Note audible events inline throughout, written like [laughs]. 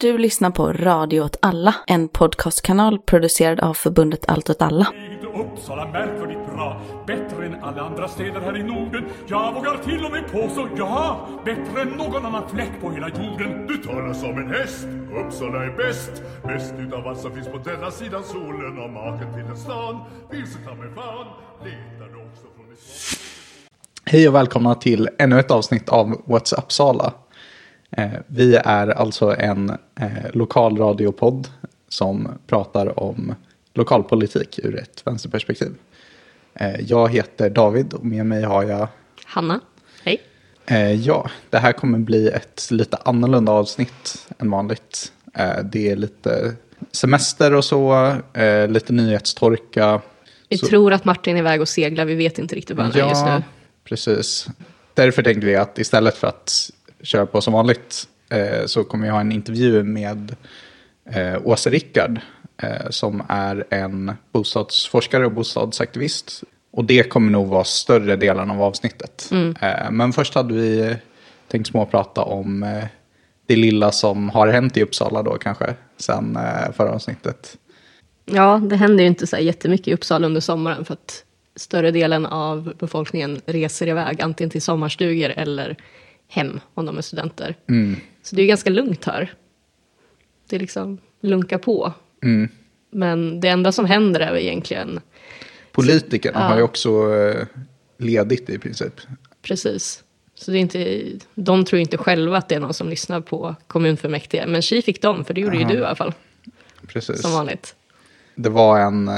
Du lyssnar på Radio åt alla, en podcastkanal producerad av förbundet Allt åt alla. Uppsala märkvärdigt bra, bättre än alla andra städer här i Norden. Jag vågar till och med påstå, ja, bättre än någon annan fläck på hela jorden. Du talar som en häst, Uppsala är bäst. Bäst utav allt som finns på denna sidan solen och maken till en stan. Vilse ta mig fan, letar du också från ett... Hej och välkomna till ännu ett avsnitt av What's Uppsala. Eh, vi är alltså en eh, lokalradiopodd som pratar om lokalpolitik ur ett vänsterperspektiv. Eh, jag heter David och med mig har jag Hanna, hej. Ja, det här kommer bli ett lite annorlunda avsnitt än vanligt. Det är lite semester och så, lite nyhetstorka. Vi Så- tror att Martin är iväg och seglar, vi vet inte riktigt var han är just nu. precis. Därför tänkte vi att istället för att köra på som vanligt eh, så kommer vi ha en intervju med eh, Åsa Rickard eh, som är en bostadsforskare och bostadsaktivist. Och det kommer nog vara större delen av avsnittet. Eh, men först hade vi tänkt småprata om eh, det lilla som har hänt i Uppsala då kanske sen eh, förra avsnittet. Ja, det händer ju inte så jättemycket i Uppsala under sommaren för att större delen av befolkningen reser iväg antingen till sommarstugor eller hem om de är studenter. Så det är ganska lugnt här. Det är liksom lunka på. Men det enda som händer är väl egentligen Politikerna Ja. har ju också eh, ledigt i princip. Precis. Så det är inte, de tror inte själva att det är någon som lyssnar på kommunfullmäktige. Men tji fick de, för det gjorde ju du i alla fall, Precis. som vanligt. Det var en,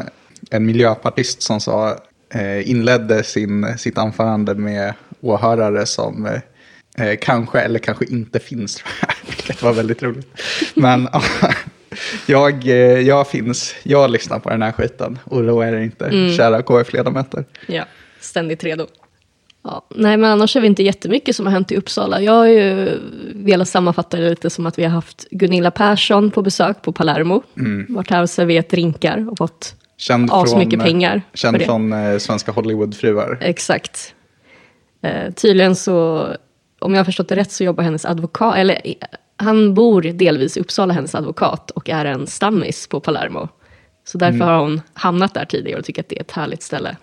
en miljöpartist som sa, eh, inledde sin, sitt anförande med åhörare som eh, eh, kanske eller kanske inte finns, [laughs] vilket var väldigt roligt. Men ja, [laughs] jag, eh, jag finns, jag lyssnar på den här skiten, oroa er inte, kära KF-ledamöter. Ja, ständigt redo. Ja, nej, men annars är det inte jättemycket som har hänt i Uppsala. Jag har ju velat sammanfatta det lite som att vi har haft Gunilla Persson på besök på Palermo. Varit här och serverat drinkar och fått Känd asmycket pengar för Känd det. från eh, Svenska Hollywoodfruar. Exakt. Eh, tydligen så, om jag har förstått det rätt, så jobbar hennes advokat, eller han bor delvis i Uppsala, hennes advokat, och är en stammis på Palermo. Så därför har hon hamnat där tidigare och tycker att det är ett härligt ställe.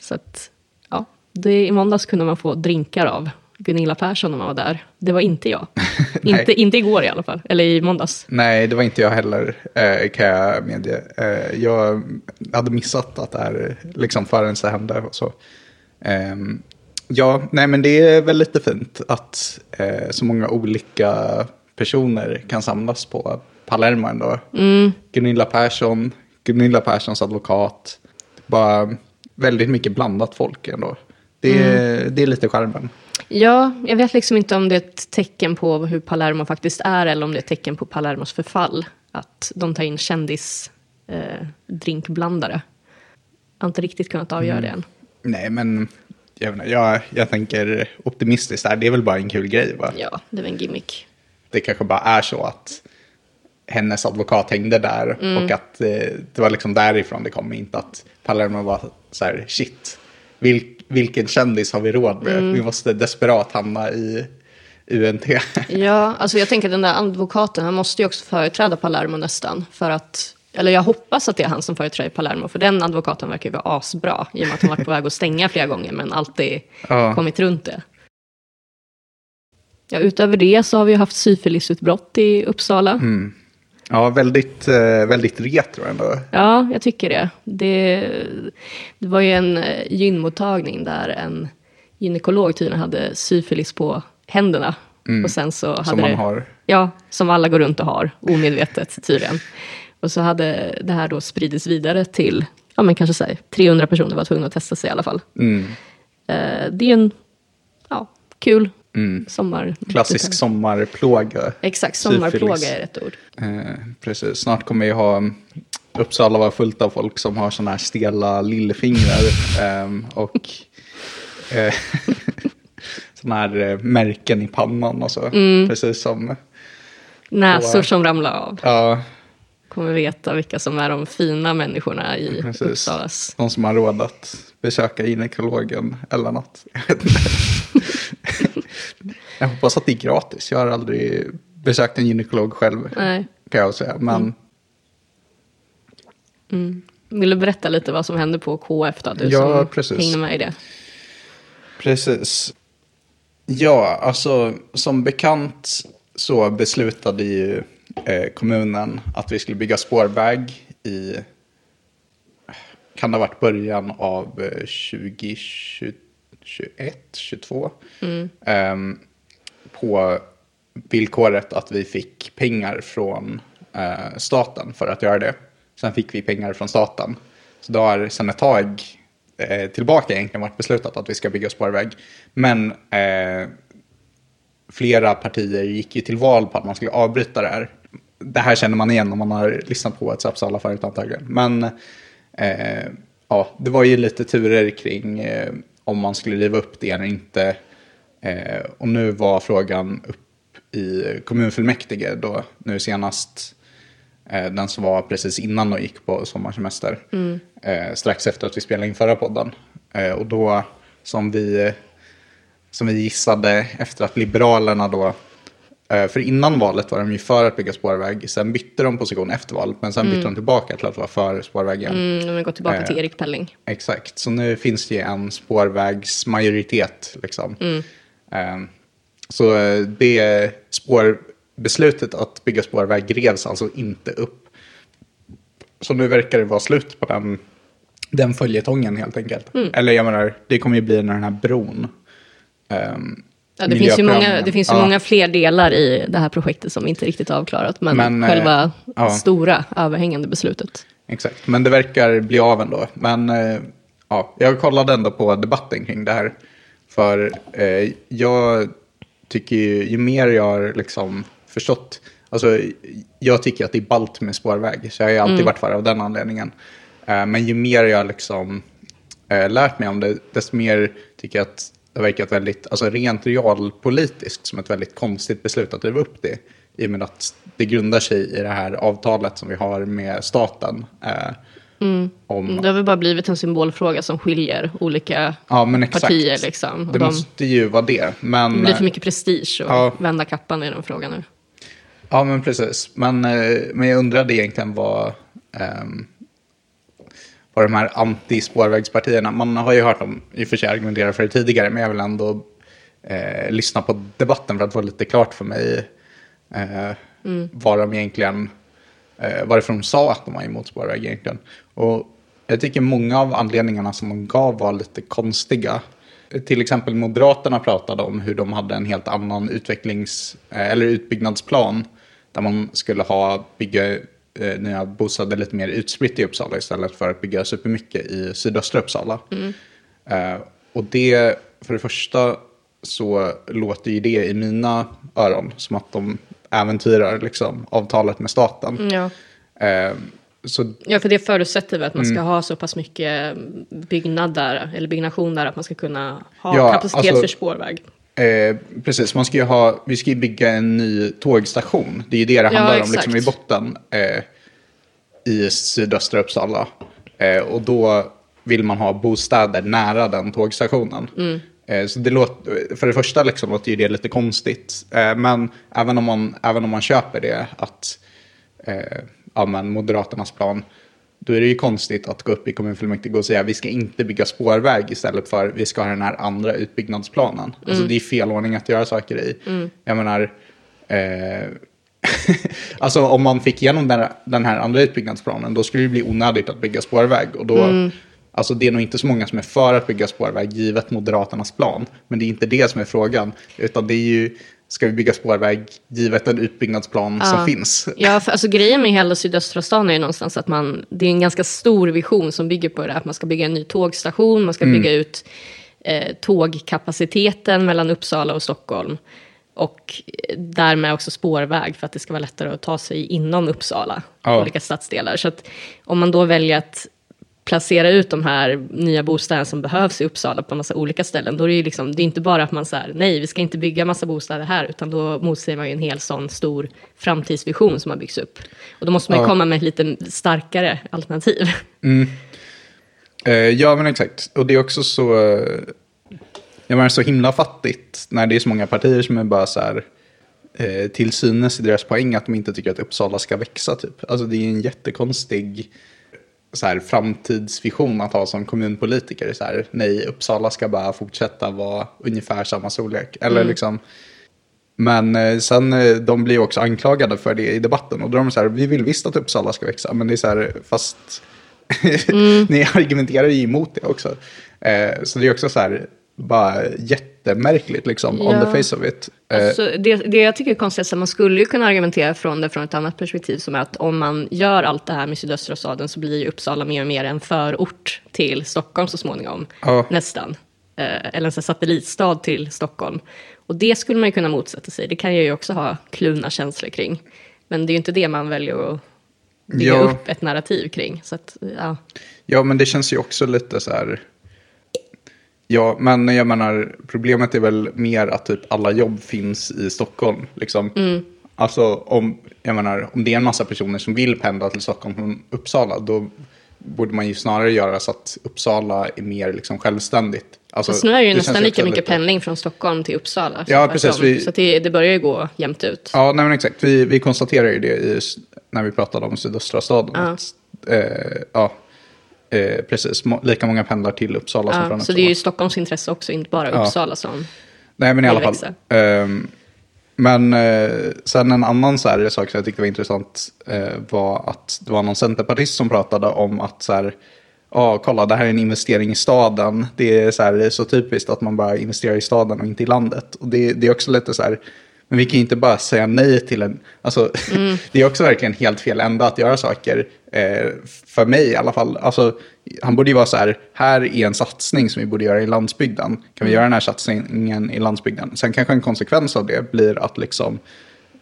Så att, ja, det, i måndags kunde man få drinkar av Gunilla Persson när man var där. Det var inte jag. [laughs] inte, inte igår i alla fall, eller i måndags. Nej, det var inte jag heller, eh, kan jag medge. Eh, jag hade missat att det här liksom förrän det hände och så. Ja, nej men det är väl lite fint att eh, så många olika personer kan samlas på Palermo ändå. Gunilla Persson, Gunilla Perssons advokat. Bara väldigt mycket blandat folk ändå. Det, är- det är lite charmen. Ja, jag vet liksom inte om det är ett tecken på hur Palermo faktiskt är eller om det är ett tecken på Palermos förfall. Att de tar in kändis eh. Jag har inte riktigt kunnat avgöra det än. Nej, men jag, inte, jag, jag tänker optimistiskt här. Det är väl bara en kul grej va? Ja, det var en gimmick. det kanske bara är så att hennes advokat hängde där och att eh, det var liksom därifrån det kom, inte att Palermo var så här, shit, vil, vilken kändis har vi råd med? Vi måste desperat hamna i UNT. Ja, alltså jag tänker den där advokaten, han måste ju också företräda Palermo nästan. För att, eller jag hoppas att det är han som företräder Palermo, för den advokaten verkar ju vara asbra. I och med att han varit på väg att stänga flera gånger, men alltid Ja. kommit runt det. Ja, utöver det så har vi haft syfilisutbrott i Uppsala. ja, väldigt, eh, väldigt retro ändå. Ja, jag tycker det. det. Det var ju en eh, gynmottagning där en gynekolog tydligen hade syfilis på händerna. Och sen så hade Som man det, har. Ja, som alla går runt och har, omedvetet tydligen. Och så hade det här då spridits vidare till, ja men kanske säg 300 personer var tvungna att testa sig i alla fall. Mm. Eh, det är en, ja, kul sommar. Klassisk sommarplåga. Exakt, sommarplåga syfilis. är rätt ord. Eh, precis, snart kommer vi ha Uppsala vara fullt av folk som har sådana här stela lillfingrar [laughs] ehm, och eh, [laughs] sådana här eh, märken i pannan och så. Mm. Precis som, Näsor som ramlar av. ja, Kommer veta vilka som är de fina människorna i precis. Uppsalas. De som har råd att besöka gynekologen eller något. [laughs] Jag hoppas att det är gratis. Jag har aldrig besökt en gynekolog själv, Nej. kan jag säga. Men Vill du berätta lite vad som hände på KF då? Du Ja, som precis. hängde med i det. Precis. Ja, alltså som bekant så beslutade ju kommunen att vi skulle bygga spårväg i, kan det ha varit början av eh, 2021, 22. Ehm, på villkoret att vi fick pengar från eh, staten för att göra det. Sen fick vi pengar från staten. Så då har sedan ett tag eh, tillbaka egentligen varit beslutat att vi ska bygga spårväg. Men eh, flera partier gick ju till val på att man skulle avbryta det här. Det här känner man igen om man har lyssnat på WhatsApp så alla förut antagligen. Men eh, ja, det var ju lite turer kring eh, om man skulle riva upp det eller inte. Eh, och nu var frågan upp i kommunfullmäktige då nu senast eh, den som var precis innan de gick på sommarsemester. Eh, strax efter att vi spelade in förra podden. Eh, och då som vi, som vi gissade efter att Liberalerna då för innan valet var de ju för att bygga spårväg. Sen bytte de position efter valet. Men sen bytte de tillbaka till att vara för spårvägen. Mm, de har gått tillbaka Eh. till Erik Pelling. Exakt, så nu finns det ju en spårvägsmajoritet. Liksom. Eh, så eh, det spårbeslutet att bygga spårväg revs alltså inte upp. Så nu verkar det vara slut på den, den följetongen helt enkelt. Eller jag menar, det kommer ju bli när den här bron. ehm, Ja, det, finns ju många, det finns ju Ja. många fler delar i det här projektet som inte riktigt är avklarat. Men, Men, eh, själva ja. stora överhängande beslutet. Exakt, men det verkar bli av ändå. Men eh, ja, jag kollade ändå på debatten kring det här. För eh, jag tycker ju, ju mer jag har liksom förstått, alltså jag tycker att det är ballt med spårväg. Så jag har ju alltid varit för av den anledningen. Eh, men ju mer jag liksom eh, lärt mig om det, desto mer tycker jag att det verkar ett väldigt, alltså rent realpolitiskt som ett väldigt konstigt beslut att riva upp det. I och med att det grundar sig i det här avtalet som vi har med staten. Eh, om, Det har väl bara blivit en symbolfråga som skiljer olika ja, men exakt. partier. Liksom. Det de, måste ju vara det. Men, det blir för mycket prestige att Ja. vända kappan i den frågan nu. Ja, men precis. Men, eh, men jag undrade egentligen vad, ehm, vad de här anti-spårvägspartierna, man har ju hört dem i och för sig argumentera för det tidigare, men jag vill ändå eh, lyssna på debatten för att få lite klart för mig eh, vad de egentligen, eh, varför de sa att de var emot spårväg egentligen. Och jag tycker många av anledningarna som de gav var lite konstiga. Till exempel Moderaterna pratade om hur de hade en helt annan utvecklings eh, eller utbyggnadsplan där man skulle ha bygga eh, nya bostäder lite mer utspritt i Uppsala istället för att bygga supermycket i sydöstra Uppsala. Eh, och det, för det första så låter ju det i mina öron som att de äventyrar liksom, avtalet med staten. Ja. Eh, så ja, för det förutsätter väl att man Mm. ska ha så pass mycket byggnad där, eller byggnation där, att man ska kunna ha Ja, kapacitet alltså- för spårväg. Eh, precis, man ska ju ha, vi ska ju bygga en ny tågstation. Det är ju det det Ja, handlar om exakt. liksom i botten. Eh, I sydöstra Uppsala. Eh, och då vill man ha bostäder nära den tågstationen. Mm. Eh, så det låter, för det första liksom låter ju det lite konstigt. Eh, men även om, man, även om man köper det, att ja, men Moderaternas plan, då är det ju konstigt att gå upp i kommunfullmäktige och säga vi ska inte bygga spårväg istället för vi ska ha den här andra utbyggnadsplanen. Alltså det är fel ordning att göra saker i. Jag menar, eh, [laughs] alltså om man fick igenom den, den här andra utbyggnadsplanen då skulle det bli onödigt att bygga spårväg. Och då, Alltså det är nog inte så många som är för att bygga spårväg givet Moderaternas plan. Men det är inte det som är frågan. Utan det är ju, ska vi bygga spårväg givet den utbyggnadsplan som finns? Ja, för alltså grejen med hela sydöstra stan är ju någonstans att man, det är en ganska stor vision som bygger på det att man ska bygga en ny tågstation, man ska bygga ut eh, tågkapaciteten mellan Uppsala och Stockholm. Och eh, därmed också spårväg för att det ska vara lättare att ta sig inom Uppsala, Ja. olika stadsdelar. Så att om man då väljer att placera ut de här nya bostäderna som behövs i Uppsala på massa olika ställen, då är det ju liksom, det är inte bara att man säger nej, vi ska inte bygga massa bostäder här, utan då motsäger man ju en hel sån stor framtidsvision som har byggts upp. Och då måste man ju Ja. komma med ett lite starkare alternativ. Eh, ja, men exakt. Och det är också så... eh, Jag menar, så himla fattigt när det är så många partier som är bara så här... eh, till synes i deras poäng att de inte tycker att Uppsala ska växa typ. Alltså det är en jättekonstig så här, framtidsvision att ha som kommunpolitiker. Så här, nej, Uppsala ska bara fortsätta vara ungefär samma storlek. Eller liksom, men eh, sen eh, de blir också anklagade för det i debatten. Och då är de så här, vi vill visst att Uppsala ska växa. Men det är så här, fast [laughs] ni argumenterar ju emot det också. Eh, så det är också så här, bara jättemärkligt liksom, on Ja. the face of it. Eh, Alltså, det, det jag tycker är konstigt är att man skulle ju kunna argumentera från det från ett annat perspektiv som är att om man gör allt det här med sydöstra staden så blir ju Uppsala mer och mer en förort till Stockholm så småningom. Ja. Nästan. Eh, eller en satellitstad till Stockholm. Och det skulle man ju kunna motsätta sig. Det kan jag ju också ha kluvna känslor kring. Men det är ju inte det man väljer att bygga Ja. upp ett narrativ kring. Så att, ja. Ja, men det känns ju också lite så här. Ja, men jag menar, problemet är väl mer att typ alla jobb finns i Stockholm. Liksom. Alltså, om, jag menar, om det är en massa personer som vill pendla till Stockholm från Uppsala, då borde man ju snarare göra så att Uppsala är mer liksom, självständigt. Alltså, Fast nu är det ju nästan lika mycket lite- pendling från Stockholm till Uppsala. Ja, Så precis, vi- Så det, det börjar ju gå jämnt ut. Ja, nej men exakt. Vi, vi konstaterar ju det i, när vi pratade om sydöstra staden. Ja. Att, eh, ja, eh, precis. Lika många pendlar till Uppsala som Ja, från så Uppsala. det är ju Stockholms intresse också, inte bara Ja. Uppsala som... Nej, men i alla vill fall. växa. Ehm, men eh, sen en annan så här, sak som jag tyckte var intressant eh, var att det var någon centerpartist som pratade om att så här, ja, kolla, det här är en investering i staden. Det är så, här, det är så typiskt att man bara investerar i staden och inte i landet. Och det, det är också lite så här, men vi kan ju inte bara säga nej till en, alltså, Mm. [laughs] det är också verkligen helt fel ända att göra saker. Eh, för mig i alla fall. Alltså, han borde ju vara så här, här är en satsning som vi borde göra i landsbygden. Kan vi Mm. göra den här satsningen i landsbygden? Sen kanske en konsekvens av det blir att liksom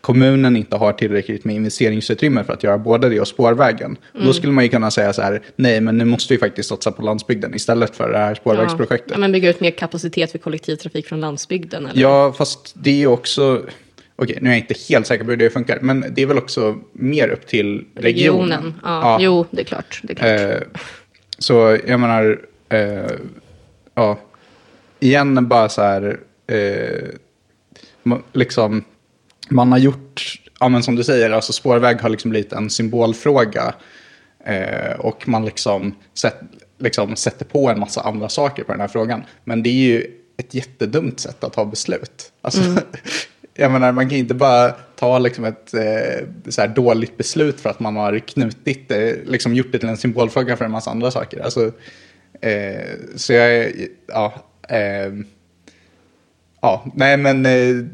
kommunen inte har tillräckligt med investeringsutrymme för att göra både det och spårvägen. Mm. Då skulle man ju kunna säga så här, nej men nu måste vi faktiskt satsa på landsbygden istället för det här spårvägsprojektet. Ja, men bygga ut mer kapacitet för kollektivtrafik från landsbygden. Eller? Ja, fast det är ju också... Okej, nu är jag inte helt säker på hur det funkar, men det är väl också mer upp till regionen. regionen. Ja, Jo, det är klart. Det är klart. Eh, så jag menar, eh, ja, igen bara så här, eh, liksom, man har gjort, ja men som du säger, alltså spårväg har liksom blivit en symbolfråga. Eh, och man liksom, sätt, liksom sätter på en massa andra saker på den här frågan. Men det är ju ett jättedumt sätt att ta beslut. Alltså, [laughs] jag menar, man kan inte bara ta liksom ett eh, så här dåligt beslut för att man har knutit det, liksom gjort det till en symbolfråga för en massa andra saker. Alltså, eh, så jag, ja, eh, ja, nej men eh,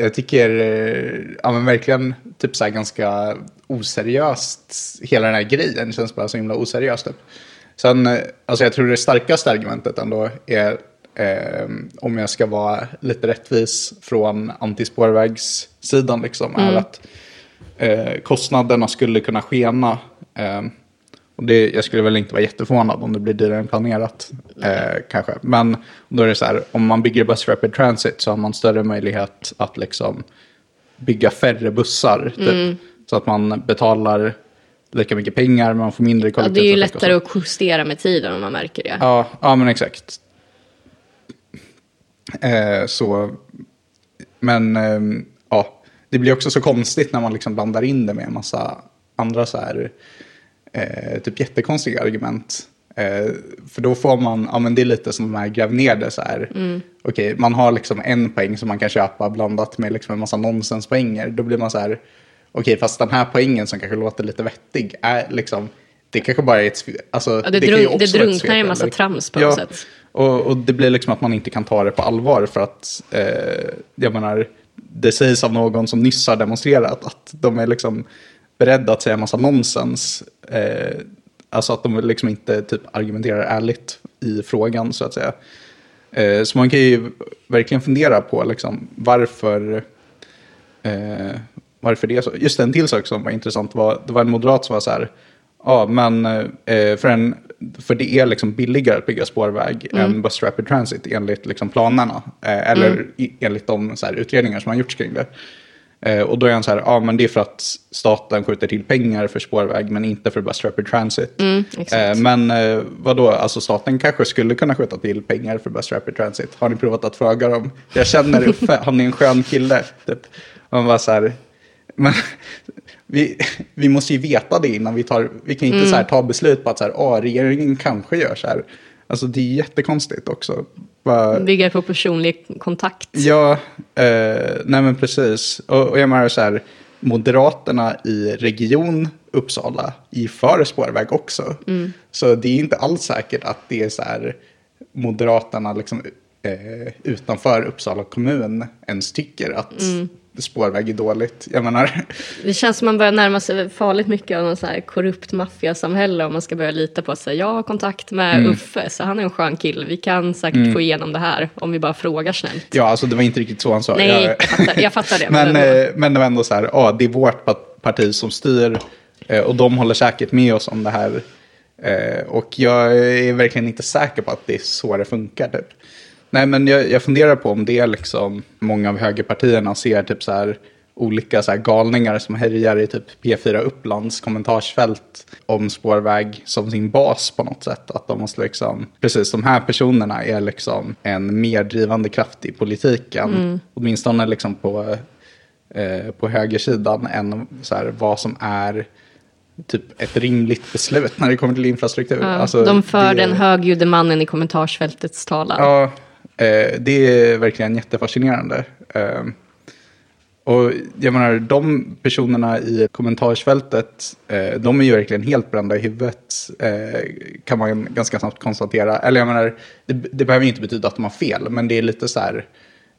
jag tycker eh, ja, men verkligen typ så här ganska oseriöst hela den här grejen känns bara så himla oseriöst. Typ. Sen, eh, alltså jag tror det starkaste argumentet ändå är eh, om jag ska vara lite rättvis från antispårvägssidan liksom är att eh, kostnaderna skulle kunna skena. Eh, och det, jag skulle väl inte vara jätteförvånad om det blir dyrare än planerat. Eh, kanske. Men då är det så här, om man bygger Bus Rapid Transit så har man större möjlighet att liksom bygga färre bussar. Typ, Så att man betalar lika mycket pengar men man får mindre ja, det kollektivtrafik. är ju lättare att justera med tiden om man märker det. Ja, ja men exakt. Eh, så, men ehm, ja, det blir också så konstigt när man liksom blandar in det med en massa andra så här, eh, typ jättekonstiga argument. Eh, för då får man, ja men det är lite som de här gräv ner det så här. Okej, man har liksom en poäng som man kan köpa blandat med liksom en massa nonsenspoänger. Då blir man så här, okej fast den här poängen som kanske låter lite vettig är liksom, det kanske bara är ett. Alltså, Ja, det, kan ju drunk, också det drunknar i en massa eller? trams på Ja, något sätt. och, och det blir liksom att man inte kan ta det på allvar för att, eh, jag menar, det sägs av någon som nyss har demonstrerat att de är liksom beredda att säga massa nonsens. Eh, alltså att de liksom inte typ argumenterar ärligt i frågan så att säga. Eh, så man kan ju verkligen fundera på liksom, varför, eh, varför det är så. Just en till sak som var intressant var, det var en moderat som var så här, ja men eh, för, en, för det är liksom billigare att bygga spårväg än Bus Rapid Transit enligt liksom planerna. Eh, eller i, enligt de så här, utredningar som har gjorts kring det. Eh, och då är han så här, ja men det är för att staten skjuter till pengar för spårväg men inte för Bus Rapid Transit. Mm. Eh, men eh, vadå, alltså staten kanske skulle kunna skjuta till pengar för Bus Rapid Transit. Har ni provat att fråga dem? Jag känner Uffe, [laughs] han är en skön kille. Typ. Man var så här, men [laughs] vi, vi måste ju veta det innan vi tar, vi kan inte så här ta beslut på att så här, ah, regeringen kanske gör så här. Alltså det är jättekonstigt också. Bara, Bygga på personlig kontakt. Ja, eh, nej men precis. Och, och jag menar så här, Moderaterna i region Uppsala är för spårväg också. Så det är inte alls säkert att det är så här Moderaterna liksom, eh, utanför Uppsala kommun ens tycker att spårväg är dåligt. Jag menar, Det känns som man börjar närma sig farligt mycket av någon så här korrupt maffiasamhälle om man ska börja lita på att säga, jag har kontakt med Mm. Uffe, så han är en skön kille. Vi kan säkert få igenom det här om vi bara frågar snällt. ja alltså det var inte riktigt så han sa. Nej, Jag- jag fattar, jag fattar det. [laughs] Men, ändå. eh, men det var ändå så här, ja, det är vårt pa- parti som styr eh, och de håller säkert med oss om det här. Eh, och jag är verkligen inte säker på att det är så det funkar. Typ. Nej, men jag, jag funderar på om det är liksom många av högerpartierna ser typ så här olika så här galningar som härjar i typ P4 Upplands kommentarsfält om spårväg som sin bas på något sätt. Att de måste liksom, precis de här personerna är liksom en mer drivande kraft i politiken. Åtminstone liksom på eh, på högersidan än så här, vad som är typ ett rimligt beslut när det kommer till infrastruktur. ja, Alltså, de för det- den högljudde mannen i kommentarsfältets talan. Ja, Eh, det är verkligen jättefascinerande. Eh, och jag menar, de personerna i kommentarsfältet, eh, de är ju verkligen helt brända i huvudet, eh, kan man ganska snabbt konstatera. Eller jag menar, det, det behöver ju inte betyda att de har fel, men det är lite så här,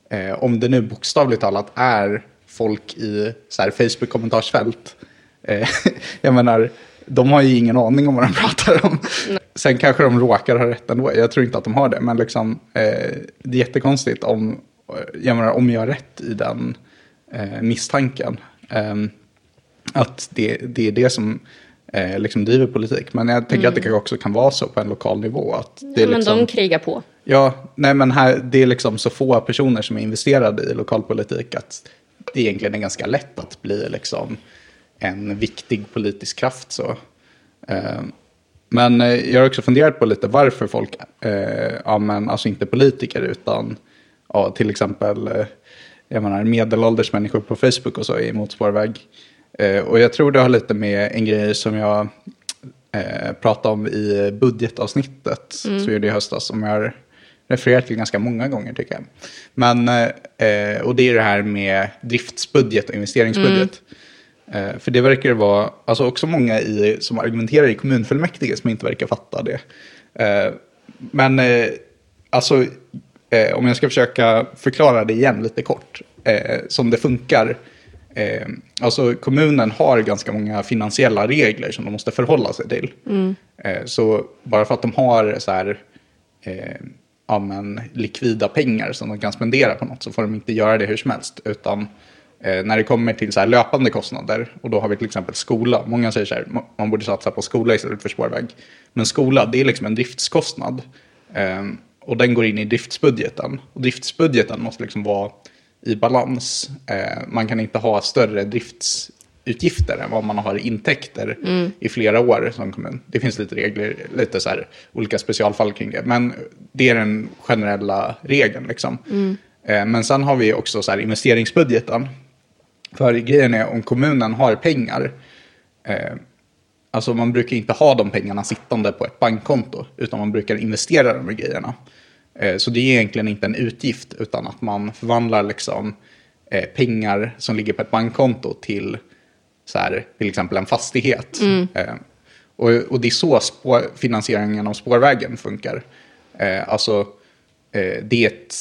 eh, om det nu bokstavligt talat är folk i så här, Facebook-kommentarsfält, eh, [laughs] jag menar, de har ju ingen aning om vad de [laughs] pratar om. Sen kanske de råkar ha rätt ändå. Jag tror inte att de har det. Men liksom, eh, det är jättekonstigt om jag, menar, om jag har rätt i den eh, misstanken. Ehm, att det, det är det som eh, liksom driver politik. Men jag tänker att det kanske också kan vara så på en lokal nivå. Att det är Mm. men liksom, de krigar på. Ja, nej men här, det är liksom så få personer som är investerade i lokalpolitik att det egentligen är ganska lätt att bli liksom en viktig politisk kraft. Så. Eh, men eh, jag har också funderat på lite varför folk, eh, ja men alltså inte politiker utan ja, till exempel jag menar, medelålders människor på Facebook och så är emot spårväg. Eh, och jag tror det har lite med en grej som jag pratade om i budgetavsnittet som vi gjorde i höstas som jag refererat till ganska många gånger tycker jag. Men, eh, och det är det här med driftsbudget och investeringsbudget. Eh, för det verkar vara, alltså också många i, som argumenterar i kommunfullmäktige som inte verkar fatta det. Eh, men eh, alltså, eh, om jag ska försöka förklara det igen lite kort, eh, som det funkar. Eh, alltså kommunen har ganska många finansiella regler som de måste förhålla sig till. Eh, så bara för att de har så här, eh, ja, men, likvida pengar som de kan spendera på något så får de inte göra det hur som helst. Utan eh, när det kommer till så löpande kostnader, och då har vi till exempel skola. Många säger så här, "Ma- man borde satsa på skola istället för spårväg. Men skola, det är liksom en driftskostnad. Eh, och den går in i driftsbudgeten. Och driftsbudgeten måste liksom vara i balans. Eh, man kan inte ha större driftsutgifter än vad man har intäkter i flera år som kommun. Det finns lite regler, lite så här, olika specialfall kring det. Men det är den generella regeln. Liksom. Eh, men sen har vi också så investeringsbudgeten. För grejen är om kommunen har pengar, eh, alltså man brukar inte ha de pengarna sittande på ett bankkonto, utan man brukar investera de här grejerna. Eh, så det är egentligen inte en utgift, utan att man förvandlar liksom eh, pengar som ligger på ett bankkonto till så här, till exempel en fastighet. Eh, och, och det är så spår, finansieringen av spårvägen funkar. Eh, alltså, eh, det är ett,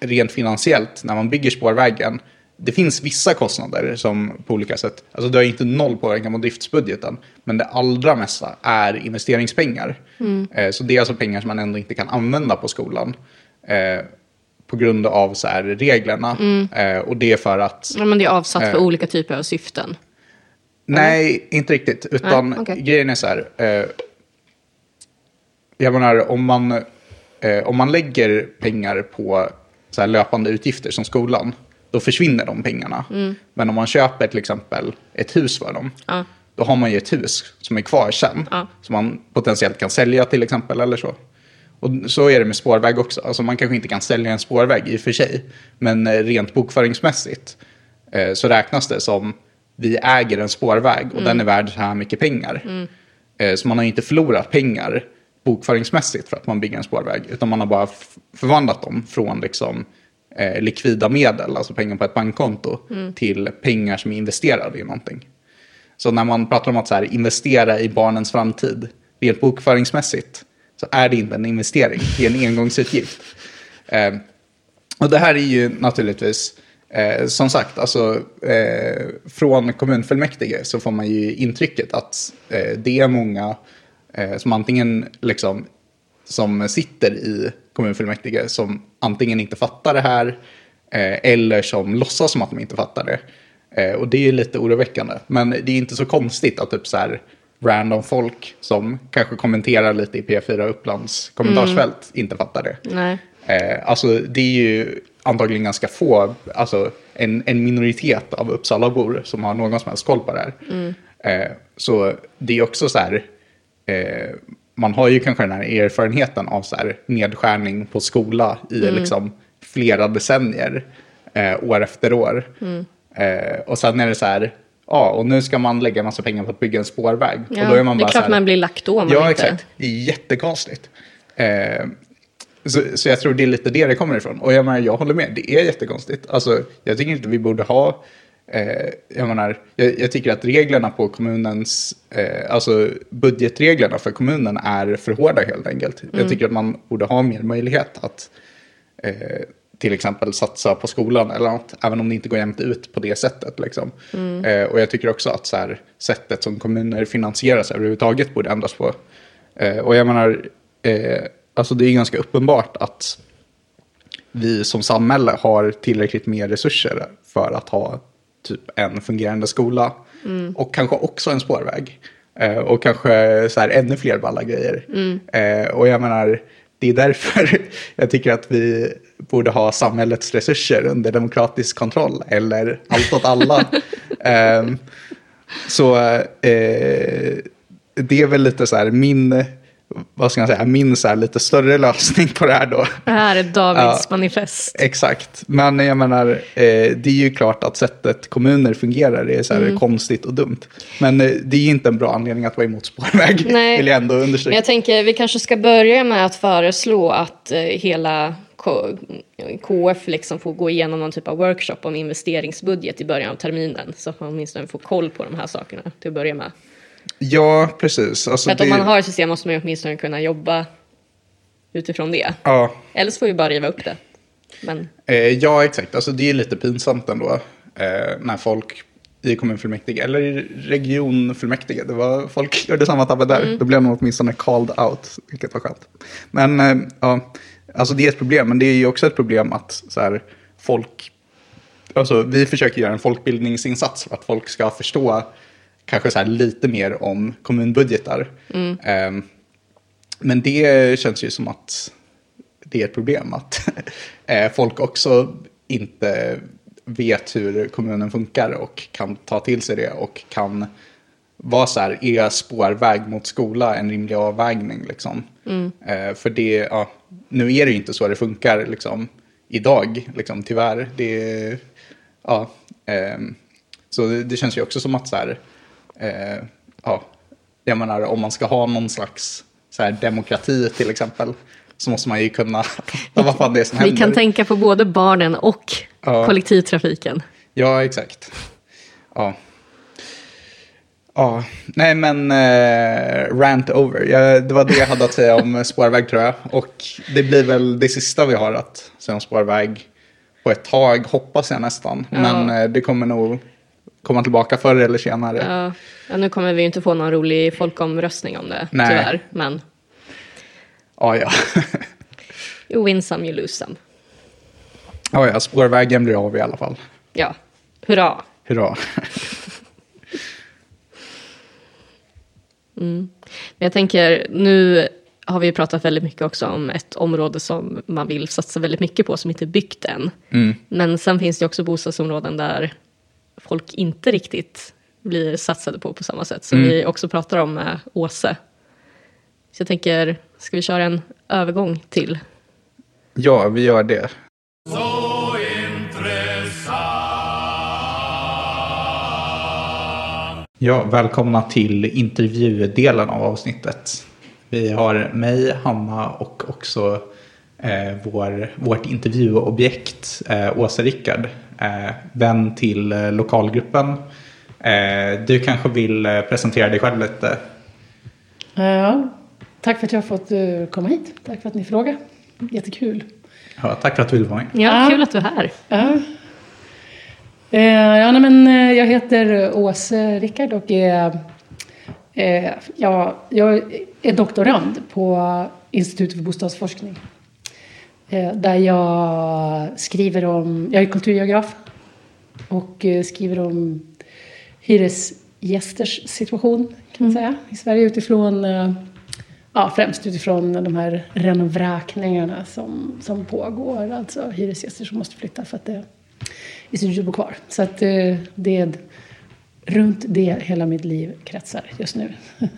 rent finansiellt, när man bygger spårvägen, det finns vissa kostnader som på olika sätt, alltså det har inte noll påverkan på driftsbudgeten, men det allra mesta är investeringspengar. Eh, så det är alltså pengar som man ändå inte kan använda på skolan. Eh, på grund av så här, reglerna. Eh, och det är för att Ja, men det är avsatt för Eh. olika typer av syften. Nej, inte riktigt. Utan Nej, okej. grejen är så här. Eh, jag menar, om man, eh, om man lägger pengar på så här löpande utgifter som skolan. Då försvinner de pengarna. Men om man köper till exempel ett hus för dem, Ja. då har man ju ett hus som är kvar sen. Ja. Som man potentiellt kan sälja till exempel eller så. Och så är det med spårväg också. Alltså man kanske inte kan sälja en spårväg i och för sig. Men eh, rent bokföringsmässigt eh, så räknas det som vi äger en spårväg och den är värd så här mycket pengar. Eh, så man har ju inte förlorat pengar bokföringsmässigt för att man bygger en spårväg. Utan man har bara förvandlat dem från liksom, eh, likvida medel, alltså pengar på ett bankkonto, till pengar som är investerade i någonting. Så när man pratar om att så här, investera i barnens framtid, rent bokföringsmässigt, så är det inte en investering, det är en engångsutgift. [laughs] Eh, och det här är ju naturligtvis, eh, som sagt, alltså, eh, från kommunfullmäktige så får man ju intrycket att eh, det är många eh, som antingen liksom, som sitter i kommunfullmäktige som antingen inte fattar det här eh, eller som låtsas som att de inte fattar det. Eh, och det är ju lite oroväckande. Men det är inte så konstigt att typ så här random folk som kanske kommenterar lite i P4 Upplands kommentarsfält inte fattar det. Nej. Eh, alltså det är ju antagligen ganska få, alltså en, en minoritet av Uppsalabor som har någon som helst koll på det här. Eh, så det är också så här, man har ju kanske den här erfarenheten av så här nedskärning på skola i liksom flera decennier, eh, år efter år. Eh, och sen är det så här, ja, och nu ska man lägga massa pengar på att bygga en spårväg. Ja, och då är man det är bara klart här, man blir lack då. Ja, inte... exakt. Det är jättekonstigt. Eh, så, så jag tror det är lite det det kommer ifrån. Och jag menar, jag håller med, det är jättekonstigt. Alltså, jag tycker inte vi borde ha... Eh, jag menar, jag, jag tycker att reglerna på kommunens... Eh, alltså budgetreglerna för kommunen är för hårda helt enkelt. Jag tycker att man borde ha mer möjlighet att eh, till exempel satsa på skolan eller något, även om det inte går jämnt ut på det sättet. Liksom. Eh, och jag tycker också att så här, sättet som kommuner finansieras överhuvudtaget borde ändras på. Eh, och jag menar, eh, alltså det är ganska uppenbart att vi som samhälle har tillräckligt mer resurser för att ha typ en fungerande skola. Och kanske också en spårväg. Eh, och kanske så här ännu fler balla grejer. Eh, och jag menar, det är därför [laughs] jag tycker att vi borde ha samhällets resurser under demokratisk kontroll. Eller allt åt alla. [laughs] Ehm, så eh, det är väl lite så här min, vad ska man säga, min så lite större lösning på det här då. Det här är Davids Ja. manifest. Exakt, men jag menar, eh, det är ju klart att sättet kommuner fungerar är så Mm. konstigt och dumt. Men eh, det är ju inte en bra anledning att vara emot spårväg, [laughs] Nej. vill jag ändå Men understryka. jag tänker vi kanske ska börja med att föreslå att eh, hela K- KF liksom får gå igenom någon typ av workshop om investeringsbudget i början av terminen. Så att man åtminstone får koll på de här sakerna till att börja med. Ja, precis. Alltså, För att det, om man har ett system måste man ju åtminstone kunna jobba utifrån det. ja, Eller så får vi bara riva upp det. Men eh, ja, exakt. Alltså, det är lite pinsamt ändå eh, när folk i kommunfullmäktige eller i regionfullmäktige, det var, folk [laughs] gjorde samma tabbe där. Mm. Då blev de åtminstone called out, vilket var skönt. Men eh, ja, alltså det är ett problem, men det är ju också ett problem att så här, folk alltså, vi försöker göra en folkbildningsinsats för att folk ska förstå kanske så här lite mer om kommunbudgetar. Ehm, men det känns ju som att det är ett problem att [laughs] eh, folk också inte vet hur kommunen funkar och kan ta till sig det och kan vara så här, är spårväg mot skola en rimlig avvägning liksom? Eh, för det, ja, nu är det ju inte så det funkar liksom idag, liksom tyvärr. Det, ja, ehm, så det, det känns ju också som att så här, eh, ja, jag menar om man ska ha någon slags så här, demokrati till exempel så måste man ju kunna [laughs] vad fan det är som vi händer. kan tänka på både barnen och Ja. kollektivtrafiken. Ja, exakt. Ja. Ja, nej men eh, rant over. Jag, det var det jag hade att säga om [laughs] spårväg tror jag. Och det blir väl det sista vi har att säga om spårväg på ett tag, hoppas jag nästan. Men eh, det kommer nog komma tillbaka förr eller senare. Ja, ja, nu kommer vi inte få någon rolig folkomröstning om det, Nej. tyvärr. Men Ja, ja. you win some, you lose some. ja, ja, spårvägen blir av i alla fall. Ja, hurra. Hurra. [laughs] Men jag tänker, nu har vi pratat väldigt mycket också om ett område som man vill satsa väldigt mycket på som inte är byggt än. Men sen finns det också bostadsområden där folk inte riktigt blir satsade på på samma sätt. Som vi också pratar om med Åse. Så jag tänker, ska vi köra en övergång till? Ja, vi gör det. Så intressant. Ja, välkomna till intervjudelen av avsnittet. Vi har mig, Hanna och också eh, vår, vårt intervjuobjekt eh, Åsa Rickard. Eh, vän till eh, lokalgruppen. Eh, du kanske vill eh, presentera dig själv lite? Ja, tack för att jag har fått komma hit. Tack för att ni frågar. Jättekul. Ja, tack för att du vill vara med. Ja, Ja. kul att du är här. Ja. Ja, nej, men, jag heter Åse Rickard och är, ja, jag är doktorand på Institutet för bostadsforskning. Eh, där jag skriver om, jag är kulturgeograf och eh, skriver om hyresgästers situation kan man säga i Sverige utifrån eh, Ja, främst utifrån de här renovräkningarna som, som pågår. Alltså hyresgäster som måste flytta för att det i sin tur bo kvar. Så att det är runt det hela mitt liv kretsar just nu. [laughs]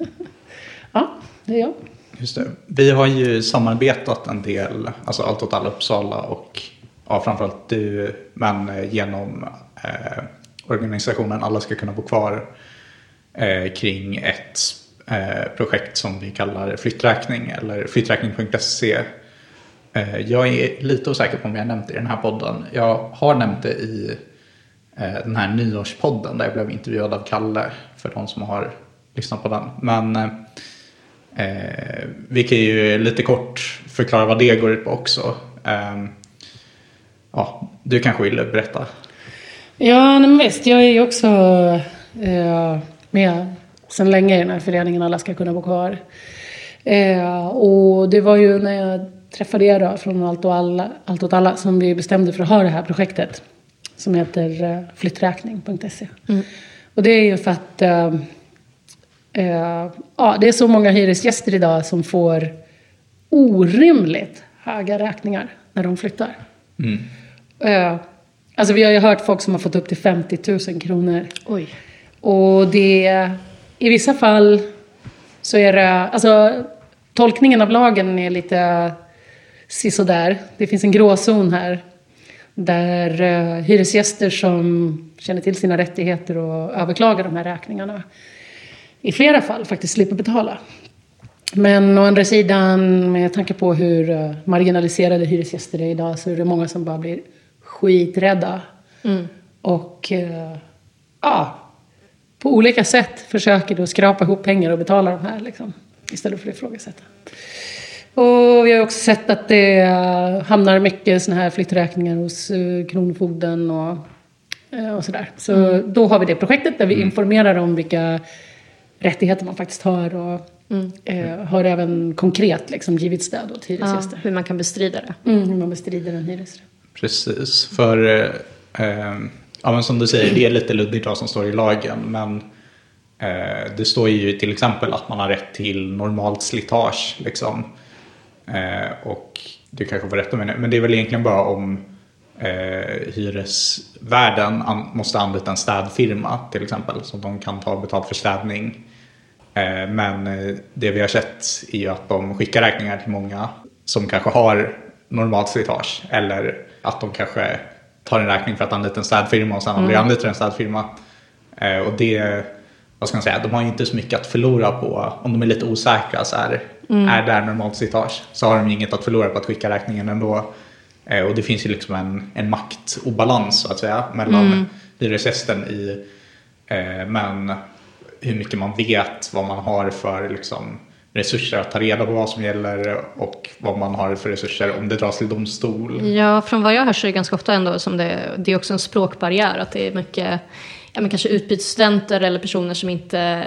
ja, det är jag. Just det. Vi har ju samarbetat en del, alltså Allt åt alla Uppsala och ja, framförallt du, men eh, genom eh, organisationen Alla ska kunna bo kvar eh, kring ett eh, projekt som vi kallar flytträkning eller flytträkning.se. Eh, jag är lite osäker på om jag har nämnt det i den här podden. Jag har nämnt det i eh, den här nyårspodden där jag blev intervjuad av Kalle för de som har lyssnat på den. Men eh, eh, Eh, vi kan ju lite kort förklara vad det går ut på också. Eh, ja, du kanske vill berätta? Ja, men visst. Jag är ju också eh, med sedan länge i den här föreningen Alla ska kunna bo kvar. Eh, och det var ju när jag träffade er då, från Allt, och alla, Allt åt alla som vi bestämde för att ha det här projektet. Som heter eh, flytträkning.se. Och det är ju för att eh, ja, det är så många hyresgäster idag som får orimligt höga räkningar när de flyttar. Eh, alltså vi har ju hört folk som har fått upp till 50 000 kronor. Oj. Och det, i vissa fall så är det, alltså tolkningen av lagen är lite sisådär. Det finns en gråzon här. Där eh, hyresgäster som känner till sina rättigheter och överklagar de här räkningarna i flera fall faktiskt slipper betala. Men å andra sidan, med tanke på hur eh, marginaliserade hyresgäster är idag så är det många som bara blir skiträdda. Och eh, ja, på olika sätt försöker då skrapa ihop pengar och betala de här liksom, istället för att ifrågasätta. Och vi har också sett att det eh, hamnar mycket såna här flytträkningar hos Kronofogden och, och sådär. Så då har vi det projektet där vi informerar om vilka rättigheter man faktiskt har och eh, har även konkret liksom, givit stöd åt Ja, hyresgäster. hur man kan bestrida det. Mm, hur man bestrider en hyresrätt. Precis, för eh, ja, men som du säger, det är lite luddigt vad som står i lagen. Men eh, det står ju till exempel att man har rätt till normalt slitage. Liksom. Eh, och du kanske får rätta mig nu, men det är väl egentligen bara om eh, hyresvärden an, måste anlita en städfirma till exempel. Så att de kan ta betalt för städning. Eh, men eh, det vi har sett är ju att de skickar räkningar till många som kanske har normalt slitage. Eller att de kanske tar en räkning för att anlita en städfirma och sen aldrig anlitar en städfirma. Eh, och det, vad ska man säga, de har ju inte så mycket att förlora på om de är lite osäkra. Så här, Är det här normalt slitage så har de ju inget att förlora på att skicka räkningen ändå. Och det finns ju liksom en, en maktobalans så att säga mellan hyresgästen i men hur mycket man vet vad man har för liksom, resurser att ta reda på vad som gäller och vad man har för resurser om det dras till domstol. Ja, från vad jag hör så är det ganska ofta ändå som det, det är också en språkbarriär. Att det är mycket, ja men kanske utbytesstudenter eller personer som inte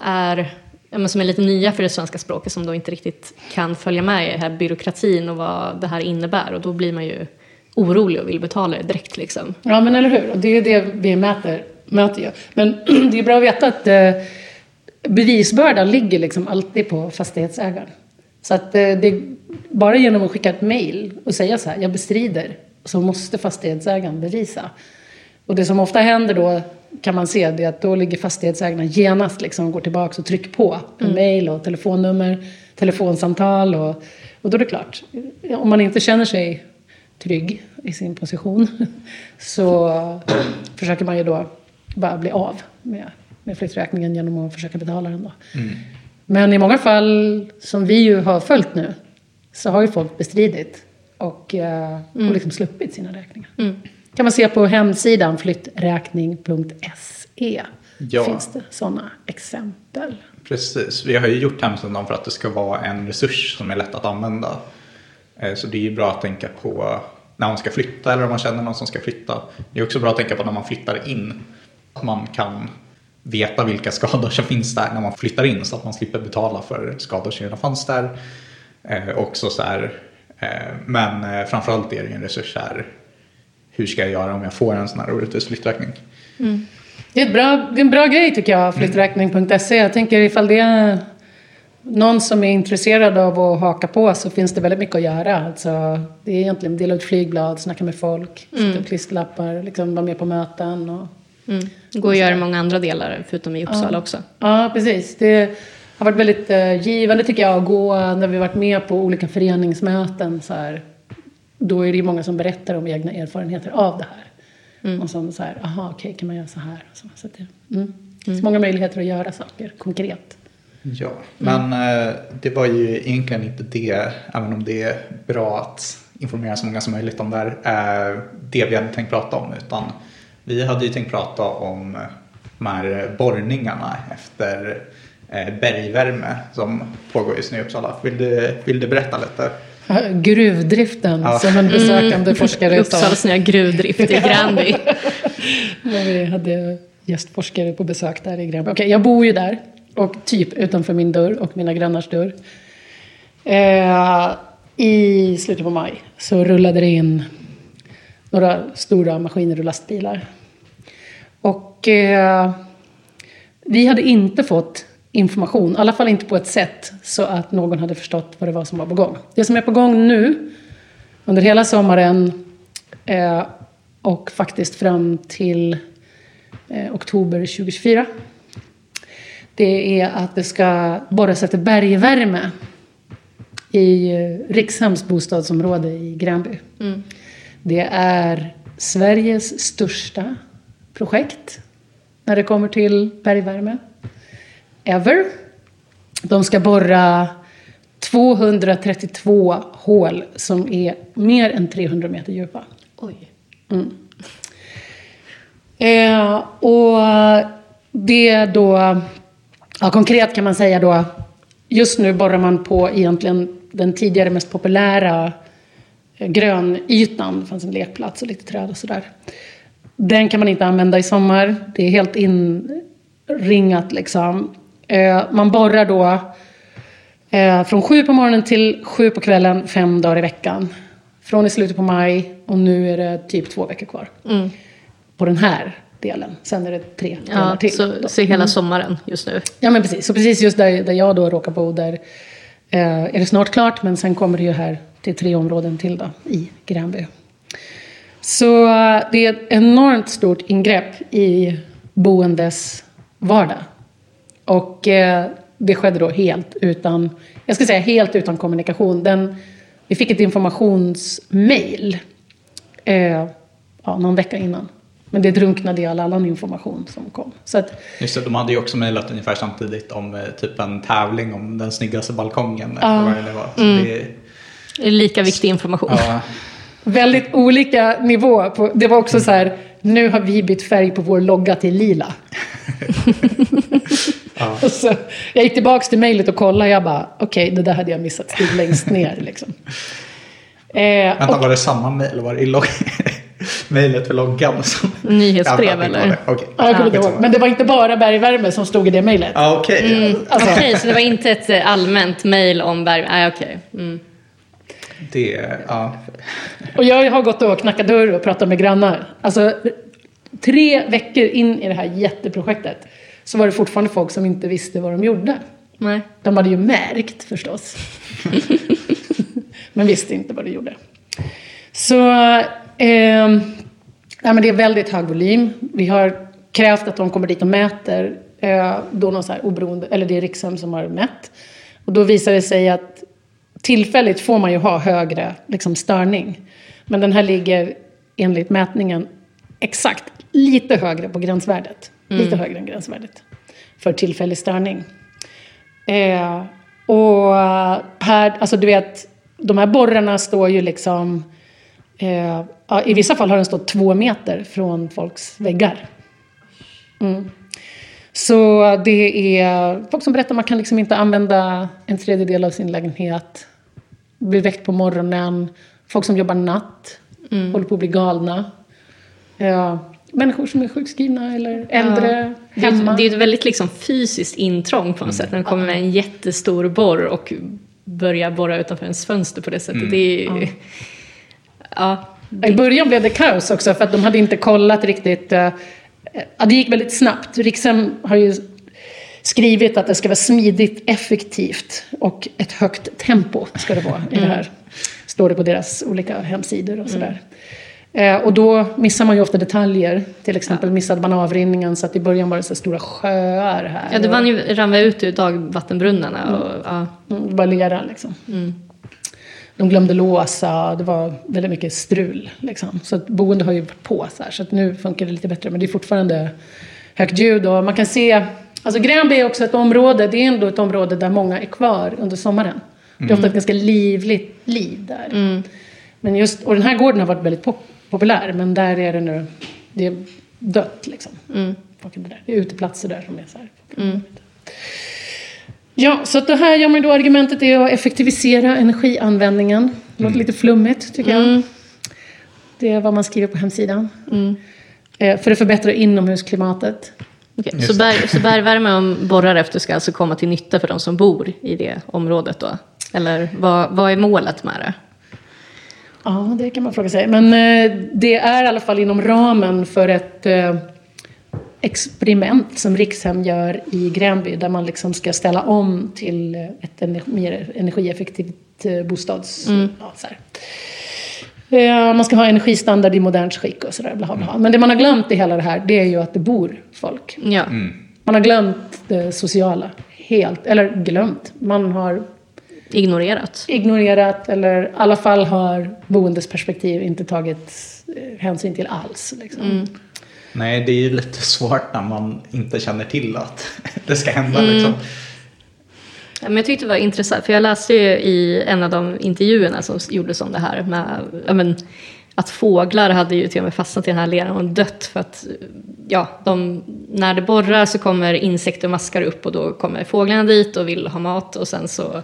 är, ja men som är lite nya för det svenska språket som då inte riktigt kan följa med i den här byråkratin och vad det här innebär. Och då blir man ju orolig och vill betala det direkt liksom. Ja, men eller hur? Och det är det vi mäter, möter. Men [clears throat] det är bra att veta att eh, bevisbördan ligger liksom alltid på fastighetsägaren. Så att eh, det, bara genom att skicka ett mail och säga så här, jag bestrider, så måste fastighetsägaren bevisa. Och det som ofta händer då kan man se det är att då ligger fastighetsägarna genast liksom går tillbaka och trycker på en mail och telefonnummer, telefonsamtal och, och då är det klart, om man inte känner sig trygg i sin position [laughs] så försöker man ju då bara bli av med, med flytträkningen genom att försöka betala den då. Men i många fall som vi ju har följt nu så har ju folk bestridit och, eh, och liksom sluppit sina räkningar. kan man se på hemsidan flytträkning.se. Ja. Finns det sådana exempel. Precis, vi har ju gjort hemsidan för att det ska vara en resurs som är lätt att använda. Eh, Så det är ju bra att tänka på när man ska flytta eller om man känner någon som ska flytta. Det är också bra att tänka på när man flyttar in. Att man kan veta vilka skador som finns där när man flyttar in så att man slipper betala för skador som redan fanns där. Eh, också så här, eh, men eh, framförallt är det ju en resurs här. Hur ska jag göra om jag får en sån här orättvis flytträkning? Det är, bra, det är en bra grej tycker jag, flytträkning.se. Jag tänker ifall det är någon som är intresserad av att haka på så finns det väldigt mycket att göra. Alltså, det är egentligen dela ut flygblad, snacka med folk, sätta upp klisterlappar, liksom vara med på möten. Och, Mm. Det går att göra i många andra delar, förutom i Uppsala också. Ja, precis. Det har varit väldigt eh, givande tycker jag att gå när vi varit med på olika föreningsmöten. Så här, då är det ju många som berättar om egna erfarenheter av det här. Och som så här, aha, okej, kan man göra så här? Så, så det, mm. det finns många möjligheter att göra saker konkret. Ja, men eh, det var ju egentligen inte det, även om det är bra att informera så många som möjligt om det här, eh, det vi hade tänkt prata om. Utan vi hade ju tänkt prata om de här borrningarna efter eh, bergvärme som pågår just nu i Uppsala. Vill du, vill du berätta lite? Gruvdriften Ja. som en besökande forskare sa. Uppsalas nya gruvdrift i Gränby. [laughs] När vi hade gästforskare på besök där i Gränby. Okej, jag bor ju där. Och typ utanför min dörr och mina grannars dörr. Eh, I slutet på maj så rullade det in några stora maskiner och lastbilar. Och eh, vi hade inte fått information, i alla fall inte på ett sätt så att någon hade förstått vad det var som var på gång. Det som är på gång nu, under hela sommaren eh, och faktiskt fram till eh, oktober 2024. Det är att det ska borras efter bergvärme i eh, Rikshems bostadsområde i Gränby. Mm. Det är Sveriges största projekt när det kommer till bergvärme. Ever. De ska borra 232 hål som är mer än 300 meter djupa. Oj. Eh, och det då, ja, konkret kan man säga då, just nu borrar man på egentligen den tidigare mest populära grönytan. Det fanns en lekplats och lite träd och sådär. Den kan man inte använda i sommar. Det är helt inringat liksom. Eh, man borrar då eh, från sju på morgonen till sju på kvällen, fem dagar i veckan. Från i slutet på maj och nu är det typ två veckor kvar. På den här delen. Sen är det tre delar Ja, till. så, så hela sommaren just nu. Ja men precis, så precis just där, där jag då råkar bo där eh, är det snart klart men sen kommer det ju här till tre områden till då i Gränby. Så eh, det är ett enormt stort ingrepp i boendes vardag. Och eh, det skedde då helt utan, jag ska säga helt utan kommunikation. Den, vi fick ett informationsmail eh, ja, någon vecka innan. Men det drunknade i all annan information som kom. Så att, Just det, de hade ju också mejlat ungefär samtidigt om eh, typ en tävling om den snyggaste balkongen. Eller vad det var. Så det, Det lika viktig information. ja, Väldigt olika nivå. På, det var också så här, nu har vi bytt färg på vår logga till lila. [laughs] och så, jag gick tillbaka till mejlet och kollade, jag bara, okej, det där hade jag missat, stod längst ner liksom. Eh, Vänta, och, var det samma mejl? Var det i log- [laughs] mejlet för loggan? Som... Nyhetsbrev, Ja, eller? Okej. ja, jag kommer Skitsamma. ihåg, men det var inte bara bergvärme som stod i det mejlet. Ja, okej. Alltså, Okej, så det var inte ett eh, allmänt mejl om berg... Nej, okej. Mm. Det, ja. Och jag har gått och knackat dörr och pratat med grannar. Alltså, tre veckor in i det här jätteprojektet så var det fortfarande folk som inte visste vad de gjorde. Nej. De hade ju märkt förstås. men visste inte vad det gjorde. Så eh, ja, men det är väldigt hög volym. Vi har krävt att de kommer dit och mäter. Eh, då någon så här oberoende, eller det är Rikshem som har mätt. Och då visar det sig att tillfälligt får man ju ha högre liksom, störning. Men den här ligger enligt mätningen exakt lite högre på gränsvärdet. Lite högre än gränsvärdet för tillfällig störning. Eh, och här, alltså du vet, de här borrarna står ju liksom... Eh, I vissa fall har den stått två meter från folks väggar. Mm. Så det är folk som berättar att man kan liksom inte använda en tredjedel av sin lägenhet. Blir väckt på morgonen. Folk som jobbar natt. Håller på att bli galna. Ja, människor som är sjukskrivna eller äldre. Det är, hemma. det är ett väldigt liksom fysiskt intrång på något sätt. När kommer med en jättestor borr och börjar borra utanför ens fönster på det sättet. Det är ju... Ja. I början blev det kaos också för att de hade inte kollat riktigt. eh, Ja, det gick väldigt snabbt. Rikshem har ju skrivit att det ska vara smidigt, effektivt och ett högt tempo ska det vara i det här. Står det på deras olika hemsidor och sådär. Eh, och då missar man ju ofta detaljer. Till exempel missade man avrinningen så att i början var det så stora sjöar här. Ja, det vann ju, rann ut ur dagvattenbrunnarna. Och, ja. Mm, det var lera liksom. De glömde låsa, det var väldigt mycket strul. Liksom. Så att boende har ju varit på så här, så att nu funkar det lite bättre. Men det är fortfarande högt ljud och man kan se, alltså Gränby är också ett område, det är ändå ett område där många är kvar under sommaren. Det är ofta ett ganska livligt liv där. Men just, och den här gården har varit väldigt pop- populär, men där är det nu, det är dött liksom. Där. Det är uteplatser där som är så här. Ja, så att det här gör man då argumentet är att effektivisera energianvändningen. Det låter lite flummigt tycker jag. Det är vad man skriver på hemsidan. Eh, för att förbättra inomhusklimatet. Okej, Så, berg, så bergvärme och borrar efter ska alltså komma till nytta för de som bor i det området då? Eller vad, vad är målet med det? Ja, det kan man fråga sig. Men eh, det är i alla fall inom ramen för ett eh, experiment som Rikshem gör i Gränby där man liksom ska ställa om till ett ener- mer energieffektivt eh, bostads... Ja, så här. Eh, Man ska ha energistandard i modernt skick och sådär. Bla, bla, bla. Men det man har glömt i hela det här det är ju att det bor folk. Ja, Man har glömt det sociala. Helt. Eller glömt. Man har ignorerat. ignorerat eller i alla fall har boendes perspektiv inte tagit eh, hänsyn till alls. Liksom. Nej, det är ju lite svårt när man inte känner till att [laughs] det ska hända liksom. Ja, Men jag tyckte det var intressant, för jag läste ju i en av de intervjuerna som gjordes om det här med ja, men, att fåglar hade ju till och med fastnat i den här leran och dött för att ja, de, när det borrar så kommer insekter och maskar upp och då kommer fåglarna dit och vill ha mat och sen så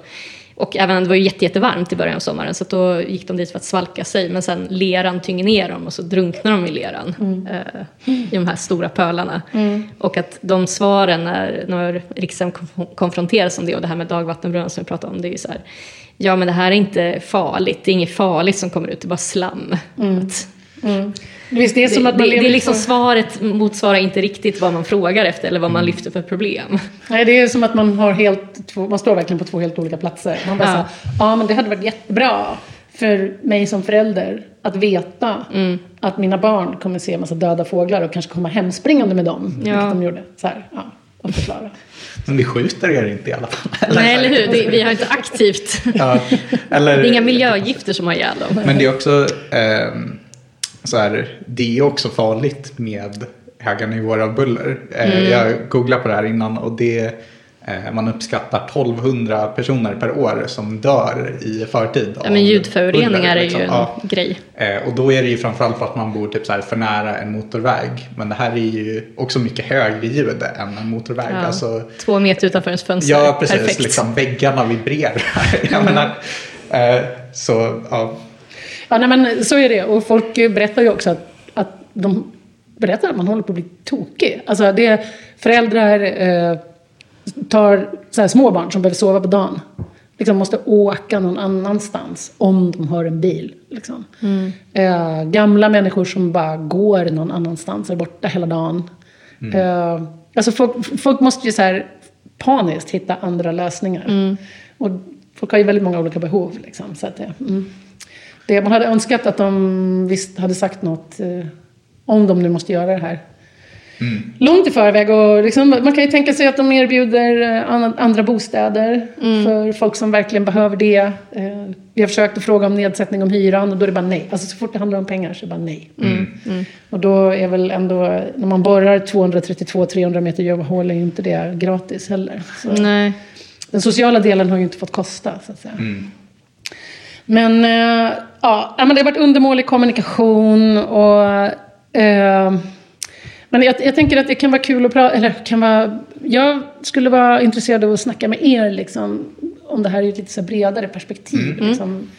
och även det var ju jätte, jättevarmt i början av sommaren så då gick de dit för att svalka sig. Men sen leran tynger ner dem och så drunknar de i leran eh, i de här stora pölarna. Och att de svaren när, när konf- konfronteras om det och det här med dagvattenbrunnar som vi pratade om det är ju så här ja men det här är inte farligt, det är inget farligt som kommer ut, det är bara slam. Att, Visst, det är som det, att man det, lever det är liksom på- svaret motsvarar inte riktigt vad man frågar efter eller vad man lyfter för problem. Nej, det är som att man har helt två, man står verkligen på två helt olika platser. Man bara Ja. ja. ja men det hade varit jättebra för mig som förälder att veta Mm. att mina barn kommer se en massa döda fåglar och kanske komma hemspringande med dem. Ja. Vilket de gjorde. Så här, ja, och förklara. Men vi skjuter er inte i alla fall. [laughs] Nej, eller hur? Det, vi har inte aktivt... Ja, eller, Det är inga miljögifter som har ihjäl dem. Men det är också ehm, så här, det är också farligt med höga nivåer av buller. Eh, Mm. Jag googlade på det här innan och det eh, man uppskattar 1200 personer per år som dör i förtid. Ja, men ljudföroreningar buller, är liksom. ju en Ja. grej. Eh, Och då är det ju framförallt för att man bor typ så här för nära en motorväg. Men det här är ju också mycket högre ljud än en motorväg. Ja. Alltså, Två meter utanför ens fönster. ja, precis. Perfekt. Liksom, väggarna vibrerar. [laughs] Jag menar, eh, så, ja. Ja, nej, men så är det. Och folk berättar ju också att, att de berättar att man håller på att bli tokig. Alltså det är föräldrar eh, tar så här, små barn som behöver sova på dagen. Liksom måste åka någon annanstans om de har en bil. Liksom. Eh, gamla människor som bara går någon annanstans, är borta hela dagen. Eh, alltså folk, folk måste ju så här paniskt hitta andra lösningar. Och folk har ju väldigt många olika behov. Liksom, så att det, mm. Det, man hade önskat att de visst hade sagt något eh, om de nu måste göra det här. Långt i förväg. Och liksom, man kan ju tänka sig att de erbjuder eh, an- andra bostäder för folk som verkligen behöver det. Eh, Vi har försökt att fråga om nedsättning om hyran och då är det bara nej. Alltså så fort det handlar om pengar så är det bara nej. Och då är väl ändå, när man borrar 232-300 meter djupa hål är ju inte det gratis heller. Så Nej. den sociala delen har ju inte fått kosta så att säga. Men, eh, ja, men det har varit undermålig kommunikation och... Eh, men jag, jag tänker att det kan vara kul att prata, eller kan vara... Jag skulle vara intresserad av att snacka med er liksom, om det här i ett lite så bredare perspektiv. Liksom,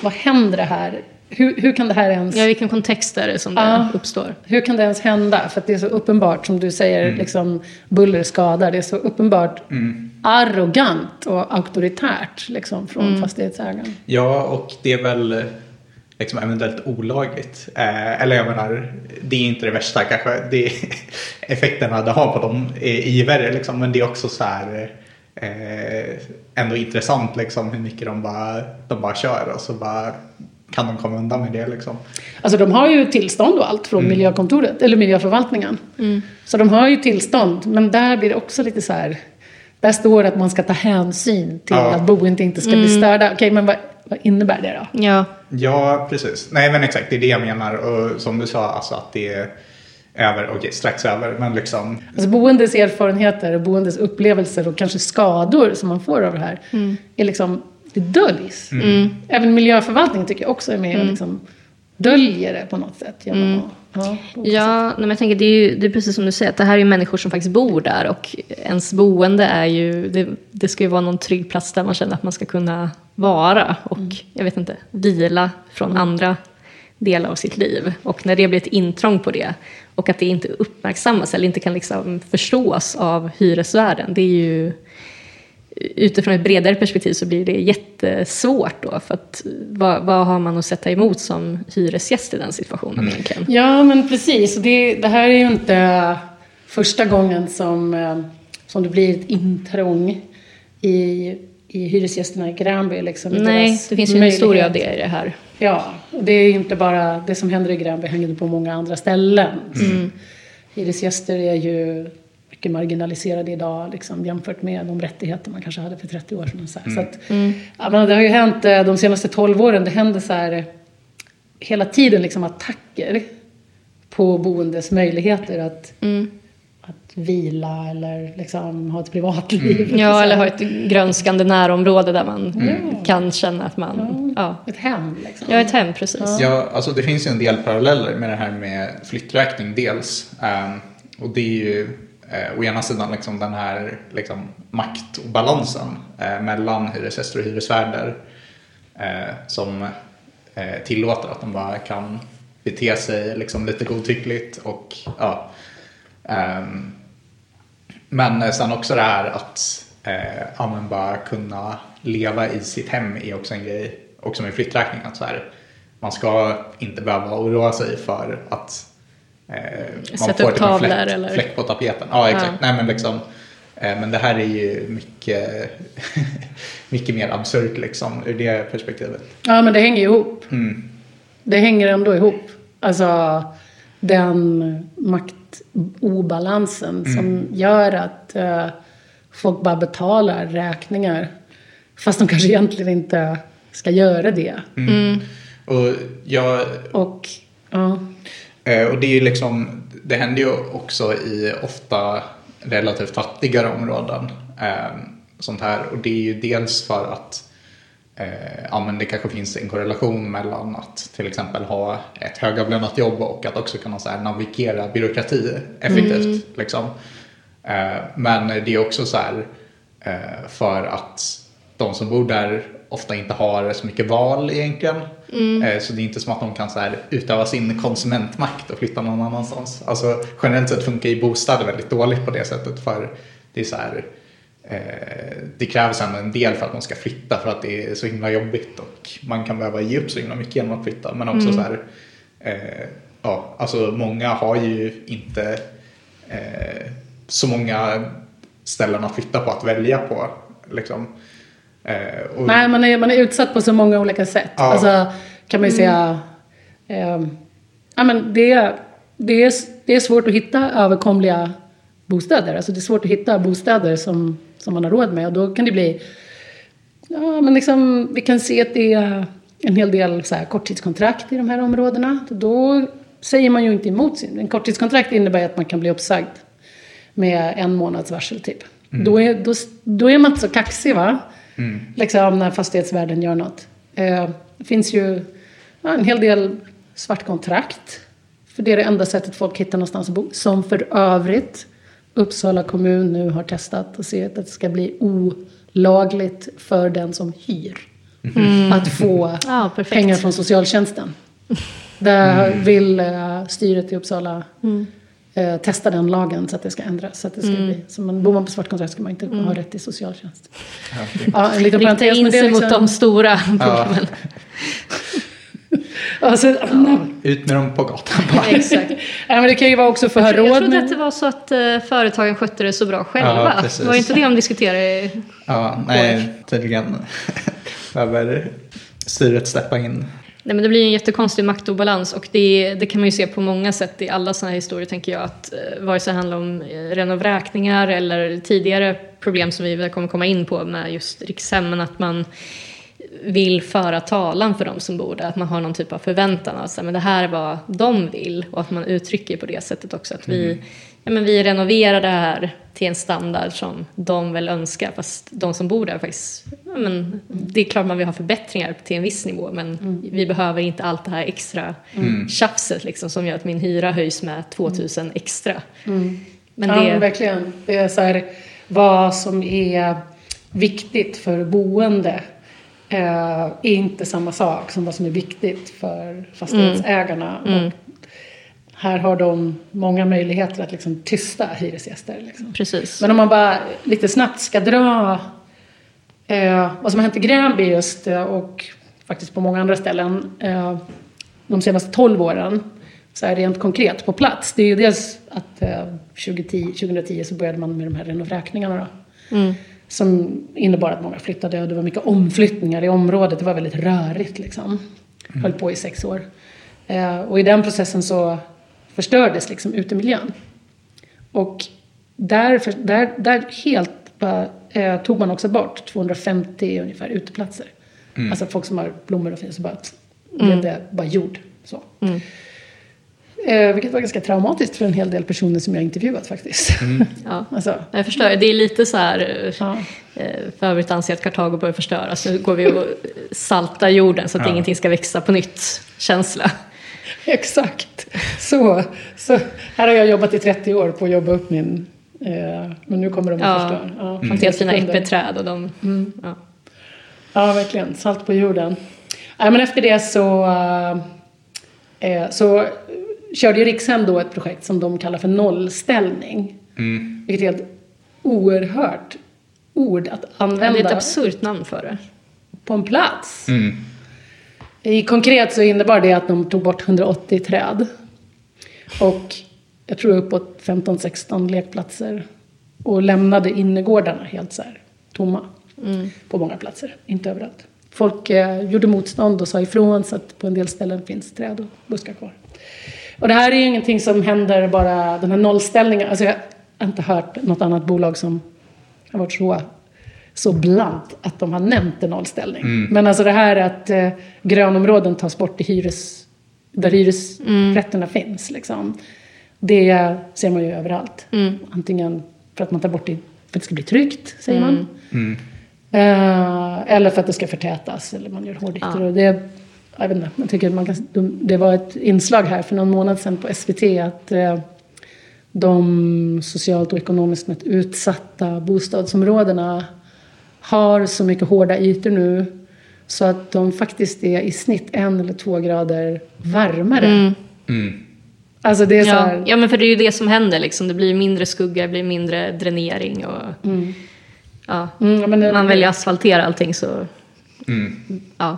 vad händer här? Hur, hur kan det här ens... Ja, vilken kontext är det som det Ja. uppstår? Hur kan det ens hända? För att det är så uppenbart, som du säger, liksom, buller skadar. Det är så uppenbart arrogant och auktoritärt liksom, från fastighetsägaren. Ja, och det är väl liksom eventuellt olagligt. Eh, eller jag menar, det är inte det värsta kanske. Det är [laughs] effekterna det har på dem är, ju värre liksom. Men det är också så här eh, ändå intressant liksom hur mycket de bara, de bara kör och så bara kan de komma undan med det liksom. Alltså de har ju tillstånd och allt från miljökontoret, eller miljöförvaltningen. Så de har ju tillstånd, men där blir det också lite så här. Där står det att man ska ta hänsyn till Ja. att boende inte ska bli störda. Okej, men vad, vad innebär det då? Ja, Ja, precis. Nej, men exakt. Det är det jag menar. Och som du sa, alltså att det är över, okej, strax över. Men liksom, Alltså boendes erfarenheter, och boendes upplevelser och kanske skador som man får av det här. Är liksom, det döljs. Även miljöförvaltningen tycker jag också är med och liksom döljer det på något sätt. Genom att, ja, ja men jag tänker det är ju det är precis som du säger, att det här är ju människor som faktiskt bor där och ens boende är ju, det, det ska ju vara någon trygg plats där man känner att man ska kunna vara och jag vet inte, vila från andra delar av sitt liv. Och när det blir ett intrång på det och att det inte uppmärksammas eller inte kan liksom förstås av hyresvärden, det är ju utifrån ett bredare perspektiv så blir det jättesvårt då. För att vad, vad har man att sätta emot som hyresgäst i den situationen egentligen? Ja, men precis. Och Det, det här är ju inte första gången som, eh, som det blir ett intrång i, i hyresgästerna i Gränby. Liksom, Nej, det finns ju en historia av det i det här. Ja, och det är ju inte bara det som händer i Gränby hänger på många andra ställen. Hyresgäster är ju mycket marginaliserade idag liksom, jämfört med de rättigheter man kanske hade för 30 år sedan. Så, här. så att, ja, men det har ju hänt eh, de senaste 12 åren, det händer så här eh, hela tiden liksom attacker på boendes möjligheter att, att vila eller liksom ha ett privatliv. Så Ja, eller ha ett grönskande närområde där man kan känna att man... Ja, Ett hem liksom. ja ett hem precis. Ja, alltså det finns ju en del paralleller med det här med flytträkning dels. Ehm, och det är ju eh, å ena sidan liksom den här liksom, maktobalansen eh, mellan hyresgäster och hyresvärdar eh, som eh, tillåter att de bara kan bete sig liksom, lite godtyckligt och ja. Ehm, men sen också det här att eh, bara kunna leva i sitt hem är också en grej, också med flytträkning. Att så här, man ska inte behöva oroa sig för att eh, Sätta upp typ tavlor fläck, eller- fläck på tapeten. Ja, exakt. Ja. Nej, men liksom, eh, men det här är ju mycket, [laughs] mycket mer absurt liksom, ur det perspektivet. Ja, men det hänger ju ihop. Mm. Det hänger ändå ihop. Alltså den maktobalansen som gör att eh, folk bara betalar räkningar. Fast de kanske egentligen inte ska göra det. Och jag, Och ja, Och det är ju liksom, det händer ju också i ofta relativt fattigare områden. Eh, sånt här. Och det är ju dels för att eh, ja, men det kanske finns en korrelation mellan att till exempel ha ett högavlönat jobb och att också kunna så här, navigera byråkrati effektivt. Liksom. Eh, men det är också så här eh, för att de som bor där ofta inte har så mycket val egentligen. Eh, Så det är inte som att de kan så här utöva sin konsumentmakt och flytta någon annanstans. Alltså generellt sett funkar ju bostäder väldigt dåligt på det sättet för det är så här eh, det krävs ändå en del för att man ska flytta för att det är så himla jobbigt och man kan behöva ge upp så himla mycket genom att flytta. Men också så här, eh, ja, alltså många har ju inte eh, så många ställen att flytta på, att välja på. Liksom. Eh, och, Nej, man är, man är utsatt på så många olika sätt. Ja. Alltså, kan man ju säga... Eh, ja, men det, är- det, är, det är svårt att hitta överkomliga bostäder. Alltså det är svårt att hitta bostäder som, som man har råd med. Och då kan det bli... Ja, men liksom, vi kan se att det är en hel del så här, korttidskontrakt i de här områdena. Då säger man ju inte emot sin... En korttidskontrakt innebär att man kan bli uppsagd med en månads varsel typ. Då, är, då, då är man inte så kaxig va? Liksom när fastighetsvärden gör något. Eh, det finns ju ja, en hel del svartkontrakt. För det är det enda sättet folk hittar någonstans att bo. Som för övrigt Uppsala kommun nu har testat och ser att det ska bli olagligt för den som hyr. Att få [laughs] Ja, pengar från socialtjänsten. Där vill eh, styret i Uppsala eh, testa den lagen så att det ska ändras. Så att det ska bli, så man, bor man på svartkontrakt ska man inte ha rätt till socialtjänst. Ja, en liten Rikta parentes, men in det sig mot liksom- de stora problemen. [laughs] Alltså, Ut med dem på gatan bara. [laughs] Exakt. ja, men det kan ju vara också för att Jag trodde att med... det var så att eh, företagen skötte det så bra själva. Ja, precis. var inte det de diskuterade? Ja, nej, tydligen [laughs] behöver styret steppa in. Nej, men det blir en jättekonstig maktobalans och det, det kan man ju se på många sätt i alla sådana här historier tänker jag. Att eh, vare sig det handlar om eh, renovräkningar eller tidigare problem som vi kommer komma in på med just rikshemmen. Att man vill föra talan för de som bor där. Att man har någon typ av förväntan. Alltså, men det här är vad de vill och att man uttrycker på det sättet också. Att vi, ja, men vi renoverar det här till en standard som de väl önskar. Fast de som bor där faktiskt, ja, men det är klart man vill ha förbättringar till en viss nivå. Men vi behöver inte allt det här extra tjafset liksom, som gör att min hyra höjs med 2000 extra. Men Ja, men det, verkligen. Det är så här, vad som är viktigt för boende eh, är inte samma sak som vad som är viktigt för fastighetsägarna. Och här har de många möjligheter att liksom tysta hyresgäster. Liksom. precis. Men om man bara lite snabbt ska dra eh, vad som har hänt i Gränby just eh, och faktiskt på många andra ställen eh, de senaste 12 åren. Så är rent konkret på plats. Det är ju dels att eh, 2010, 2010 så började man med de här renovräkningarna då. Som innebar att många flyttade och det var mycket omflyttningar i området. Det var väldigt rörigt liksom. Höll på i sex år. Eh, och i den processen så förstördes liksom utemiljön. Och där, där, där helt bara, eh, tog man också bort 250 ungefär uteplatser. Alltså folk som har blommor och fint så bara blev det bara jord. Så. Eh, vilket var ganska traumatiskt för en hel del personer som jag intervjuat faktiskt. [laughs] Ja. alltså, Jag förstår, det är lite så här, Ja. eh, för övrigt anser att Kartago börjar förstöras. Nu går vi och saltar jorden så att ingenting ska växa på nytt. Känsla. [laughs] exakt. Så, så här har jag jobbat i 30 år på att jobba upp min... Eh, men nu kommer de att Ja. förstöra. Ja, Mm. Helt fina äppelträd och de... Ja. Ja, verkligen. Salt på jorden. Ja, men efter det så, eh, så körde ju Rikshem då ett projekt som de kallar för nollställning. Vilket är ett oerhört ord att Det är använda ett absurt namn för det. på en plats. I konkret så innebar det att de tog bort 180 träd. Och jag tror uppåt 15-16 lekplatser. Och lämnade innergårdarna helt så här tomma. På många platser, inte överallt. Folk eh, gjorde motstånd och sa ifrån så att på en del ställen finns träd och buskar kvar. Och det här är ju ingenting som händer bara, den här nollställningen. Alltså jag har inte hört något annat bolag som har varit så, så blant att de har nämnt en nollställning. Men alltså det här att eh, grönområden tas bort i hyres, där hyresrätterna finns. Liksom. Det ser man ju överallt. Antingen för att man tar bort det för att det ska bli tryggt, säger man. Eh, eller för att det ska förtätas eller man gör hårdytor. Och det, jag vet inte, man tycker att man kan, de, det var ett inslag här för någon månad sedan på SVT att eh, de socialt och ekonomiskt utsatta bostadsområdena har så mycket hårda ytor nu så att de faktiskt är i snitt en eller två grader varmare. Alltså det är så Ja, här, ja, men för det är ju det som händer liksom. Det blir mindre skugga, det blir mindre dränering och... Ja. Mm, ja, men det- Man väljer att asfaltera allting så... Ja.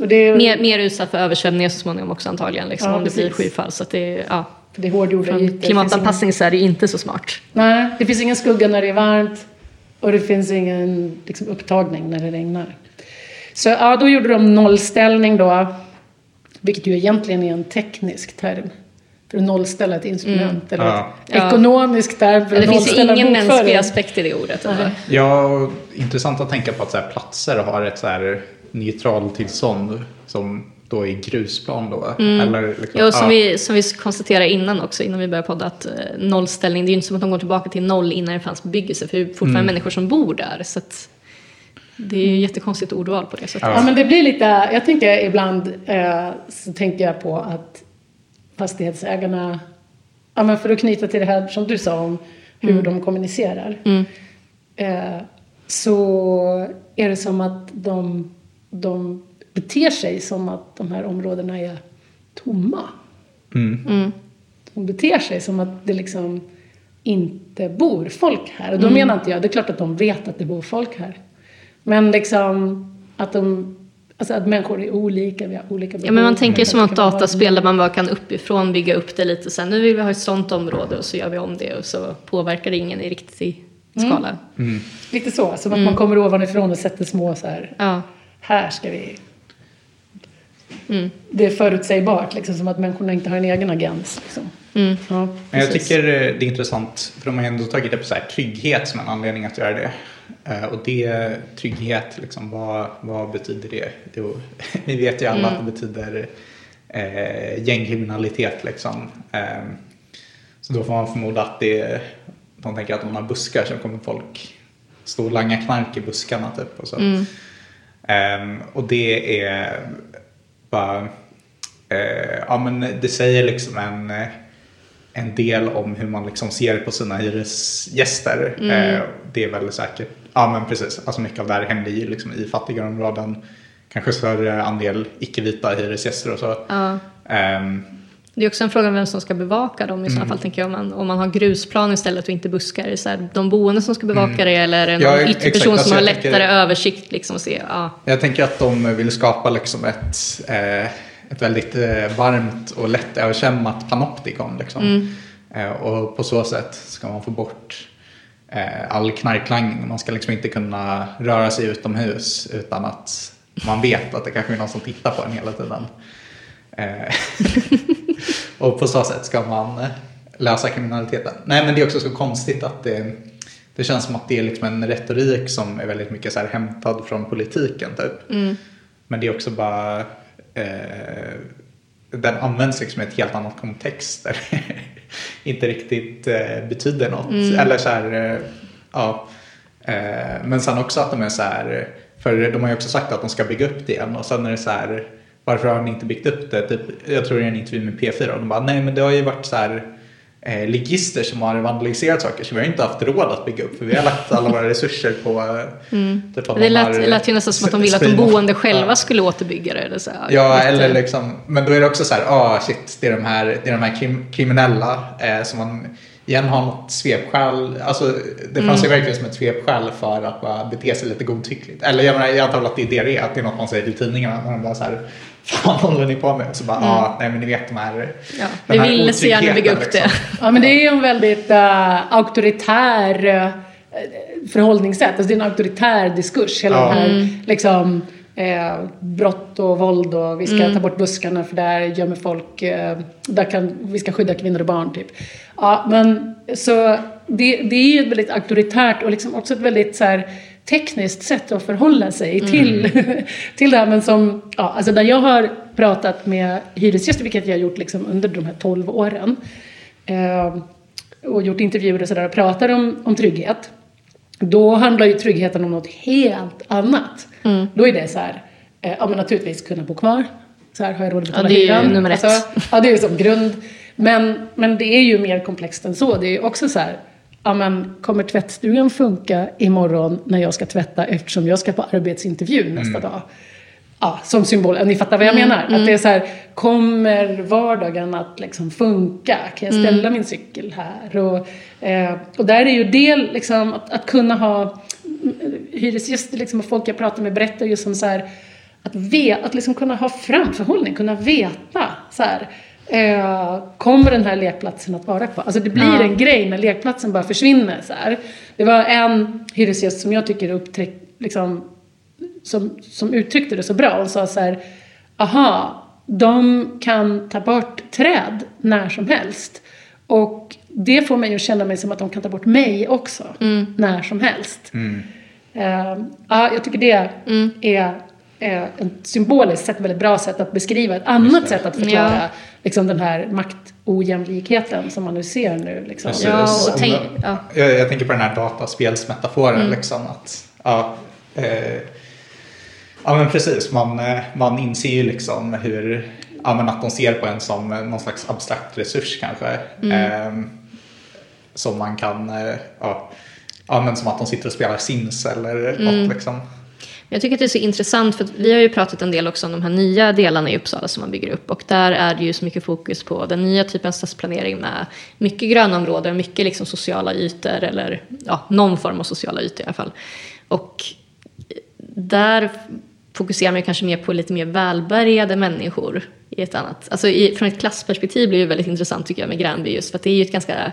och det är, Mer, mer utsatt för översvämningar så småningom också antagligen, liksom, Ja, om det blir precis. skyfall. Så att det är, ja. det är hårdgjorda Från ytor. Klimatanpassning så är det inte så smart. ingen- Nej, det finns ingen skugga när det är varmt. Och det finns ingen liksom, upptagning när det regnar. Så ja, då gjorde de nollställning då. Vilket ju egentligen är en teknisk term. För att nollställa ett instrument. Eller Ja. ett ekonomisk term för Ja, att det finns ju ingen mänsklig aspekt i det ordet. Nej. Ja, intressant att tänka på att så här, platser har ett så här neutraltillstånd som då är grusplan då. Eller liksom, Ja, och som, ja. vi, som vi konstaterade innan också, innan vi började podda, att eh, nollställning, det är ju inte som att de går tillbaka till noll innan det fanns bebyggelse, för det är fortfarande människor som bor där. Så att det är ju jättekonstigt ordval på det sättet. Ja, men det blir lite, jag tänker ibland eh, så tänker jag på att fastighetsägarna, ja men för att knyta till det här som du sa om hur de kommunicerar. Eh, så är det som att de, de beter sig som att de här områdena är tomma. De beter sig som att det liksom inte bor folk här. Och då menar inte jag, det är klart att de vet att det bor folk här. Men liksom att de, alltså att människor är olika, vi har olika behov. Ja, men man tänker som ett dataspel där man bara kan uppifrån bygga upp det lite. Sen nu vill vi ha ett sånt område och så gör vi om det och så påverkar det ingen i riktig skala. Lite så, som att man kommer ovanifrån och sätter små så här, Ja. här ska vi... Det är förutsägbart, liksom, som att människorna inte har en egen agens. Liksom. Ja, Men jag tycker eh, det är intressant, för de har ändå tagit upp så här, trygghet som en anledning att göra det. Eh, Och det, trygghet, liksom, vad, vad betyder det? Jo, [laughs] vi vet ju alla att det betyder eh, gängkriminalitet. Liksom. Eh, så då får man förmoda att det, de tänker att om man har buskar så kommer folk stå och langa knark i buskarna. Typ, och, så. Ehm, och det är bara, eh, ja men det säger liksom en, eh, en del om hur man liksom ser på sina hyresgäster. Eh, det är väl säkert, ja men precis, alltså mycket av det här händer ju liksom i fattigare områden. Kanske större andel icke-vita hyresgäster och så. Ja. Det är också en fråga om vem som ska bevaka dem i Mm. sådana fall. Tänker jag, om, man, om man har grusplan istället och inte buskar. Är det så här, de boende som ska bevaka det eller är det Mm. Ja, någon yttre person Alltså, som har jag tänker- lättare översikt liksom, se? Ja. Jag tänker att de vill skapa liksom ett, eh, ett väldigt eh, varmt och lätt överkämmat panoptikon. Liksom. Eh, och på så sätt ska man få bort eh, all knarklangning. Man ska liksom inte kunna röra sig utomhus utan att man vet att det kanske är någon som tittar på en hela tiden. [laughs] [laughs] Och på så sätt ska man eh, lösa kriminaliteten. Nej men det är också så konstigt att det, det känns som att det är liksom en retorik som är väldigt mycket så här hämtad från politiken typ. Men det är också bara eh, den används liksom i ett helt annat kontext där det [laughs] inte riktigt eh, betyder något. Eller så här, eh, ja. Eh, men sen också att de är så här, för de har ju också sagt att de ska bygga upp det igen och sen är det så här, varför har ni inte byggt upp det? Typ, jag tror det är en intervju med P4 och de bara, nej men det har ju varit så här eh, ligister som har vandaliserat saker så vi har inte haft råd att bygga upp för vi har lagt alla våra resurser på eh, [laughs] typ att Det har lät, lät ju nästan som att de ville att de boende själva Ja. skulle återbygga det. Eller så här, Ja, eller liksom, men då är det också så här, ah shit, det är de här, det är de här krim, kriminella eh, som man igen har något svepskäl, alltså det fanns ju verkligen som ett svepskäl för att bara bete sig lite godtyckligt. Eller jag menar, jag antar väl att det är det det är, att det är något man säger till tidningarna när de bara så här, [laughs] fan håller ni på med? Så bara, ja, ah, nej men ni vet de här, Ja, den vi här ville så gärna bygga upp det. [laughs] Ja, men det är ju en väldigt uh, auktoritär uh, förhållningssätt. Alltså det är en auktoritär diskurs. Hela Ja. den här liksom, eh, brott och våld och vi ska ta bort buskarna för där gömmer folk. eh, där kan, vi ska skydda kvinnor och barn typ. Ja, men så det, det är ju ett väldigt auktoritärt och liksom också ett väldigt så här, tekniskt sätt att förhålla sig till, [laughs] till det här. Men som, ja, alltså när jag har pratat med hyresgäster, vilket jag har gjort liksom under de här 12 åren, eh, och gjort intervjuer och sådär och pratar om, om trygghet. Då handlar ju tryggheten om något helt annat. Då är det så här, eh, ja men naturligtvis kunna bo kvar. Så här, har jag råd att betala det är ju hyran? nummer ett. ja, det är ju som grund. Men, men det är ju mer komplext än så. Det är ju också så här, ja men kommer tvättstugan funka imorgon när jag ska tvätta eftersom jag ska på arbetsintervju nästa dag? Ja, som symbol. Ni fattar vad jag menar? Att det är så här, kommer vardagen att liksom funka? Kan jag ställa min cykel här? Och, eh, och där är ju del liksom att, att kunna ha hyresgäster liksom, och folk jag pratar med berättar ju som så här att, ve, att liksom kunna ha framförhållning, kunna veta så här, Eh, kommer den här lekplatsen att vara kvar? Alltså det blir Ja. en grej när lekplatsen bara försvinner så här. Det var en hyresgäst som jag tycker uppträck, liksom, som, som uttryckte det så bra. Hon sa så här, aha, de kan ta bort träd när som helst. Och det får mig att känna mig som att de kan ta bort mig också, när som helst. Eh, ja, jag tycker det är eh, ett symboliskt sätt, väldigt bra sätt att beskriva ett annat sätt att förklara Ja. liksom, den här maktojämlikheten som man nu ser nu. Liksom. Ja, och tänk, ja. Jag, jag tänker på den här dataspelsmetaforen Mm. liksom att ja, eh, ja men precis man, eh, man inser ju liksom hur ja, men att de ser på en som eh, någon slags abstrakt resurs kanske Mm. eh, som man kan eh, ja, ja men som att de sitter och spelar Sims eller Mm. något liksom. Jag tycker att det är så intressant för vi har ju pratat en del också om de här nya delarna i Uppsala som man bygger upp och där är det ju så mycket fokus på den nya typen av stadsplanering med mycket grönområden, mycket liksom sociala ytor eller ja, någon form av sociala ytor i alla fall. Och där fokuserar man kanske mer på lite mer välbärgade människor i ett annat, alltså i, från ett klassperspektiv blir det väldigt intressant tycker jag med Gränby just för att det är ju ett ganska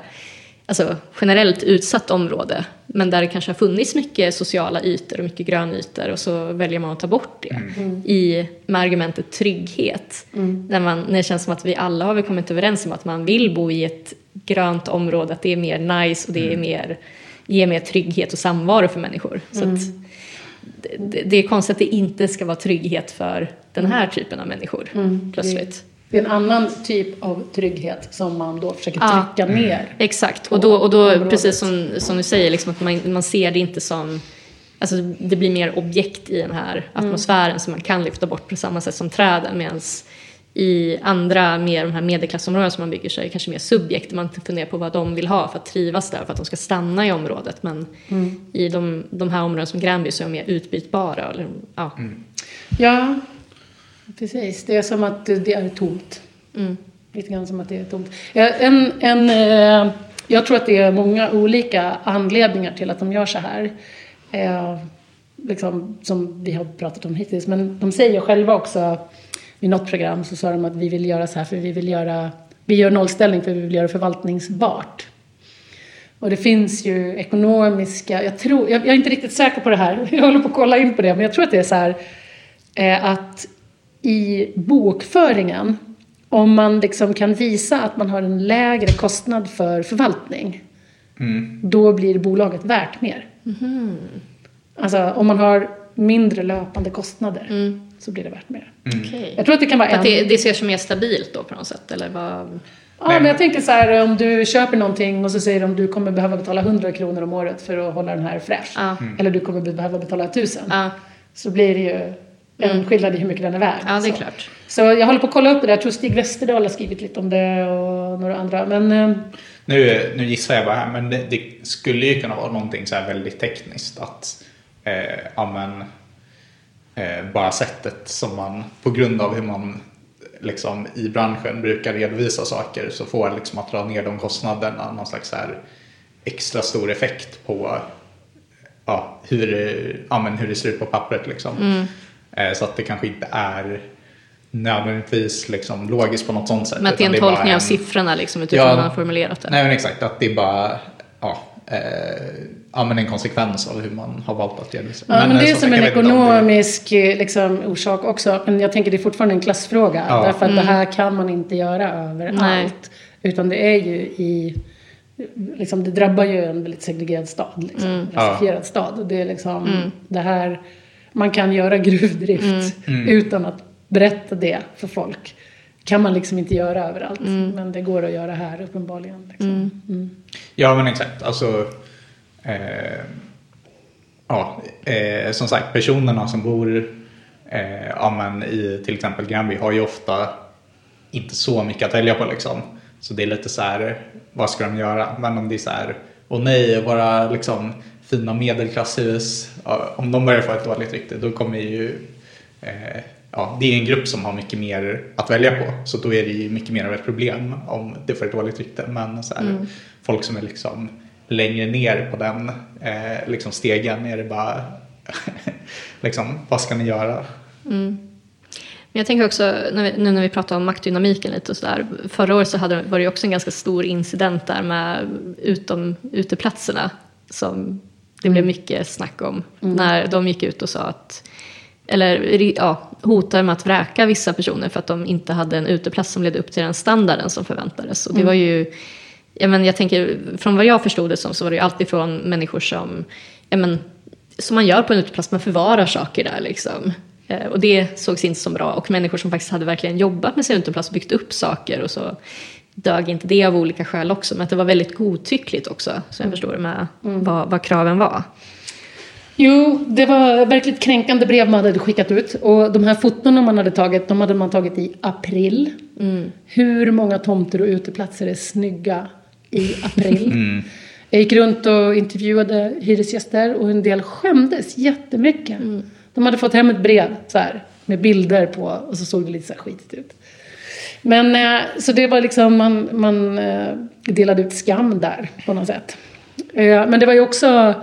alltså, generellt utsatt område men där det kanske har funnits mycket sociala ytor och mycket grönytor och så väljer man att ta bort det i, med argumentet trygghet. När, man, när det känns som att vi alla har väl kommit överens om att man vill bo i ett grönt område, att det är mer nice och det är mer, ger mer trygghet och samvaro för människor. Så att, det, det är konstigt att det inte ska vara trygghet för den här typen av människor plötsligt. Det är en annan typ av trygghet som man då försöker Ja. trycka ner. Exakt, och då, och då området. precis som, som du säger, liksom att man, man ser det inte som Alltså det blir mer objekt i den här atmosfären som man kan lyfta bort på samma sätt som träden medan i andra, mer de här medelklassområden som man bygger så är det kanske mer subjekt. Man funderar på vad de vill ha för att trivas där, för att de ska stanna i området. Men i de, de här områdena som Gränby så är de mer utbytbara. Eller, ja. Ja, precis. Det är som att det är tomt. Mm. Lite grann som att det är tomt. En, en, eh, jag tror att det är många olika anledningar till att de gör så här. Eh, liksom, som vi har pratat om hittills. Men de säger själva också i något program så sa de att vi vill göra så här för vi vill göra vi gör nollställning för vi vill göra det förvaltningsbart. Och det finns ju ekonomiska, jag, tror, jag, jag är inte riktigt säker på det här, [laughs] jag håller på att kolla in på det, men jag tror att det är så här eh, att i bokföringen, om man liksom kan visa att man har en lägre kostnad för förvaltning, då blir bolaget värt mer. Alltså om man har mindre löpande kostnader så blir det värt mer. Okej. Jag tror att det kan vara För att en... det, det ser som mer stabilt då på något sätt? Eller vad? Ja, men jag tänker så här om du köper någonting och så säger de du kommer behöva betala 100 kronor om året för att hålla den här fräsch. Ja. Eller du kommer behöva betala 1000. Ja, Så blir det ju en skillnad i hur mycket den är värd. ja det är så. klart. Så jag håller på att kolla upp det där. Jag tror Stig Westerdahl har skrivit lite om det och några andra. Men eh, Nu, nu gissar jag bara här, men det, det skulle ju kunna vara någonting så här väldigt tekniskt. Att eh, ja, men, eh, bara sättet som man, på grund av hur man liksom, i branschen brukar redovisa saker, så får liksom att dra ner de kostnaderna någon slags här extra stor effekt på ja, hur, ja, men hur det ser ut på pappret. Liksom. Eh, så att det kanske inte är nödvändigtvis liksom, logiskt på något sånt sätt. Men att det är en tolkning av siffrorna liksom, utifrån Ja. hur man har formulerat det. Nej men exakt, att det är bara ja, eh, ja, men en konsekvens av hur man har valt att redovisa. Ja, men, eh, det är som som en om det- ekonomisk eh, liksom, orsak också. Men jag tänker det är fortfarande en klassfråga. Ja. Därför att det här kan man inte göra överallt. Utan det är ju i... Liksom, det drabbar ju en väldigt segregerad stad. Liksom, Mm. rasifierad stad. Och det är liksom det här... Man kan göra gruvdrift Mm. utan att berätta det för folk. kan man liksom inte göra överallt. Mm. Men det går att göra här uppenbarligen. Liksom. Ja men exakt, alltså eh, ja, eh, som sagt personerna som bor eh, ja, men i till exempel Gränby har ju ofta inte så mycket att välja på liksom. Så det är lite så här, vad ska de göra? Men om det är så här, och nej, våra liksom fina medelklasshus, ja, om de börjar få ett dåligt rykte då kommer ju eh, Ja, det är en grupp som har mycket mer att välja på så då är det ju mycket mer av ett problem om det får ett dåligt rykte. Men så här, folk som är liksom längre ner på den eh, liksom stegen är det bara [laughs] liksom, vad ska ni göra? Men Jag tänker också, när vi, nu när vi pratar om maktdynamiken lite och sådär. Förra året så hade, var det ju också en ganska stor incident där med utom, uteplatserna. Som det blev mycket snack om. När de gick ut och sa att, eller ja, hotade med att vräka vissa personer för att de inte hade en uteplats som ledde upp till den standarden som förväntades. Och det var ju, ja, men jag tänker, från vad jag förstod det som så var det ju alltid från människor som, ja, men, som man gör på en uteplats, man förvarar saker där liksom. Eh, Och det sågs inte som bra. Och människor som faktiskt hade verkligen jobbat med sin uteplats och byggt upp saker och så dög inte det av olika skäl också. Men att det var väldigt godtyckligt också, så jag förstår det med vad, vad kraven var. Jo, det var verkligen kränkande brev man hade skickat ut. Och de här fotona man hade tagit, de hade man tagit i april. Hur många tomter och uteplatser är snygga i april? Jag gick runt och intervjuade hyresgäster och en del skämdes jättemycket. De hade fått hem ett brev så här, med bilder på och så såg det lite så här skitigt ut. Men eh, så det var liksom, man, man eh, delade ut skam där på något sätt. Eh, men det var ju också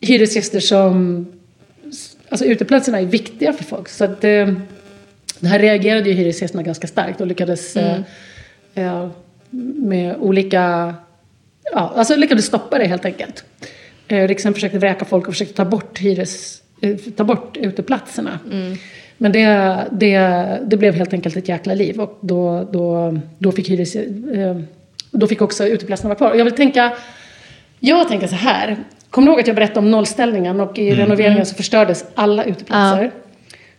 hyresgäster som... Alltså uteplatserna är viktiga för folk. Så att det här reagerade ju hyresgästerna ganska starkt och lyckades eh, eh, med olika... Ja, alltså lyckades stoppa det helt enkelt. Eh, Riksdagen försökte vräka folk och försökte ta bort, hyres, eh, ta bort uteplatserna. Men det, det, det blev helt enkelt ett jäkla liv och då, då, då, fick, hyres, eh, då fick också uteplatserna vara kvar. Och jag vill tänka, jag tänker så här. Kommer du ihåg att jag berättade om nollställningen och i renoveringen så förstördes alla uteplatser?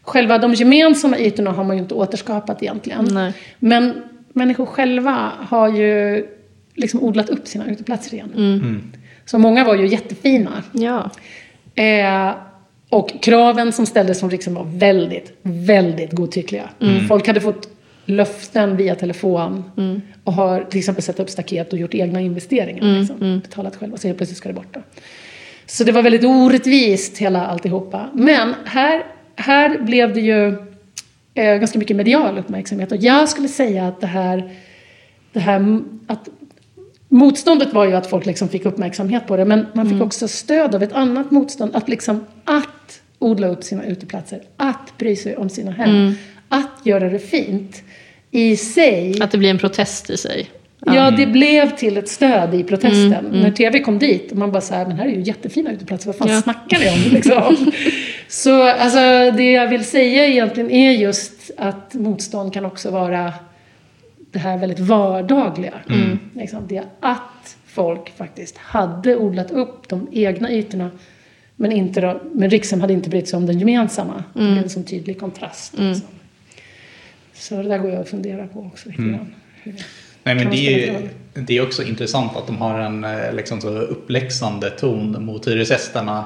Själva de gemensamma ytorna har man ju inte återskapat egentligen. Nej. Men människor själva har ju liksom odlat upp sina uteplatser igen. Så många var ju jättefina. Ja. Eh, och kraven som ställdes från riksdagen var väldigt, väldigt godtyckliga. Folk hade fått löften via telefon och har till exempel satt upp staket och gjort egna investeringar. Liksom, Betalat själva, så helt plötsligt ska det bort. Då. Så det var väldigt orättvist hela alltihopa. Men här, här blev det ju eh, ganska mycket medial uppmärksamhet. Och jag skulle säga att det här, det här att Motståndet var ju att folk liksom fick uppmärksamhet på det, men man fick också stöd av ett annat motstånd. Att, liksom, att odla upp sina uteplatser, att bry sig om sina hem, att göra det fint. I sig, Att det blir en protest i sig. Ja det blev till ett stöd i protesten. När tv kom dit och man bara så här, men här är ju jättefina uteplatser, vad fan Ja. snackar ni om [laughs] liksom? Så alltså, det jag vill säga egentligen är just att motstånd kan också vara det här väldigt vardagliga. Liksom, det att folk faktiskt hade odlat upp de egna ytorna men, inte då, men Rikshem hade inte brytt sig om den gemensamma. Det blev en sån tydlig kontrast. Liksom. Så det där går jag att fundera på också lite grann. Nej, men det är, ju, det är också intressant att de har en eh, liksom så uppläxande ton mot hyresgästerna.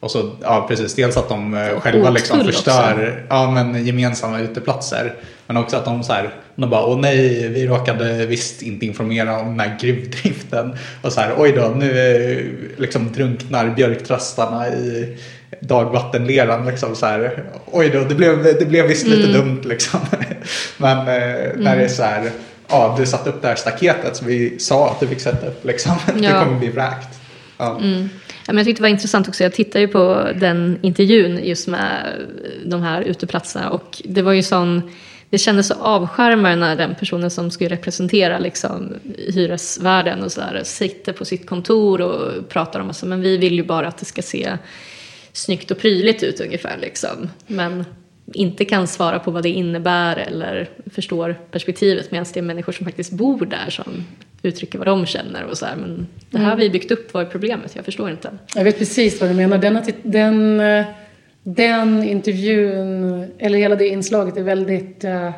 Och så, ja precis, dels att de eh, själva liksom förstör ja, men gemensamma uteplatser. Men också att de så här, de bara, åh nej, vi råkade visst inte informera om den här gruvdriften. Och så här, oj då, nu eh, liksom drunknar björktrastarna i dagvattenleran. Liksom så här, oj då, det blev, det blev visst lite dumt liksom. [laughs] Men eh, när det är så här, ja du satte upp det här staketet som vi sa att du fick sätta upp liksom. [laughs] Det Ja. kommer bli vräkt. Ja. Ja, men jag tyckte det var intressant också, jag tittade ju på den intervjun just med de här uteplatserna och det var ju sån, det kändes så avskärmande när den personen som skulle representera liksom, hyresvärden och sådär sitter på sitt kontor och pratar om att men vi vill ju bara att det ska se snyggt och prydligt ut ungefär liksom. Men inte kan svara på vad det innebär eller förstår perspektivet medan det är människor som faktiskt bor där som uttrycker vad de känner och så här. Men det här har vi byggt upp, vad är problemet? Jag förstår inte. Jag vet precis vad du menar. Den, den, eh, den intervjun, eller hela det inslaget är väldigt eh,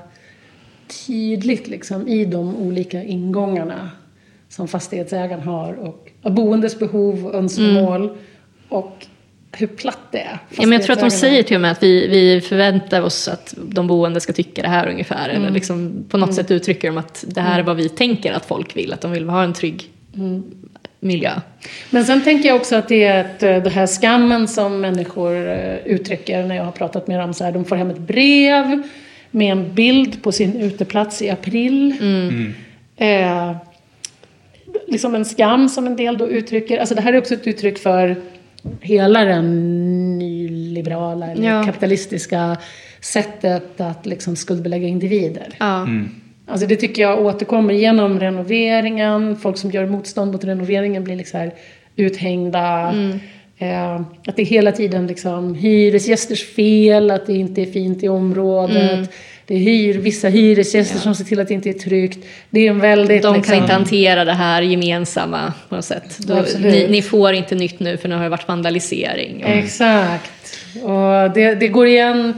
tydligt liksom, i de olika ingångarna som fastighetsägaren har. Och, boendes behov och önskemål. Och hur platt det är. Ja, men jag tror att de säger till och med att vi, vi förväntar oss att de boende ska tycka det här ungefär. Eller liksom på något sätt uttrycker de att det här är vad vi tänker att folk vill. Att de vill ha en trygg miljö. Men sen tänker jag också att det är ett, eh, det här skammen som människor eh, uttrycker när jag har pratat med dem. Så här, de får hem ett brev med en bild på sin uteplats i april. Eh, liksom en skam som en del då uttrycker. Alltså det här är också ett uttryck för hela den nyliberala eller Ja. kapitalistiska sättet att liksom skuldbelägga individer. Ja. Alltså det tycker jag återkommer genom renoveringen. Folk som gör motstånd mot renoveringen blir liksom här uthängda. Eh, att det är hela tiden liksom hyresgästers fel, att det inte är fint i området. Det är hyr, vissa hyresgäster som ser till att det inte är tryggt. Det är en väldigt... De liksom, kan inte hantera det här gemensamma på något sätt. Då, ni, ni får inte nytt nu för nu har det varit vandalisering. Och, Exakt. Och det, det går igen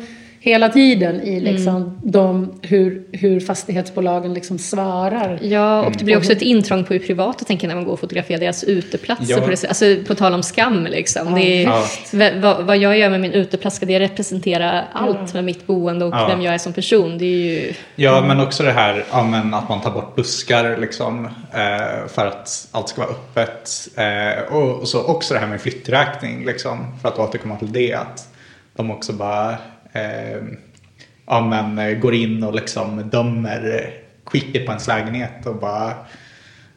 hela tiden i liksom Mm. de, hur, hur fastighetsbolagen liksom svarar. Ja, och det blir också ett intrång på hur privata tänker när man går och fotograferar deras uteplatser. Ja. På, det, alltså, på tal om skam liksom. det är, Ja. v- vad, vad jag gör med min uteplats, ska det representera allt med mitt boende och Ja. vem jag är som person? Det är ju... Ja, men också det här ja, men att man tar bort buskar liksom, eh, för att allt ska vara öppet. Eh, och, och så också det här med flytträkning, liksom, för att återkomma till det. Att de också bara eh, ja, men, eh, går in och liksom dömer skicket på ens lägenhet och bara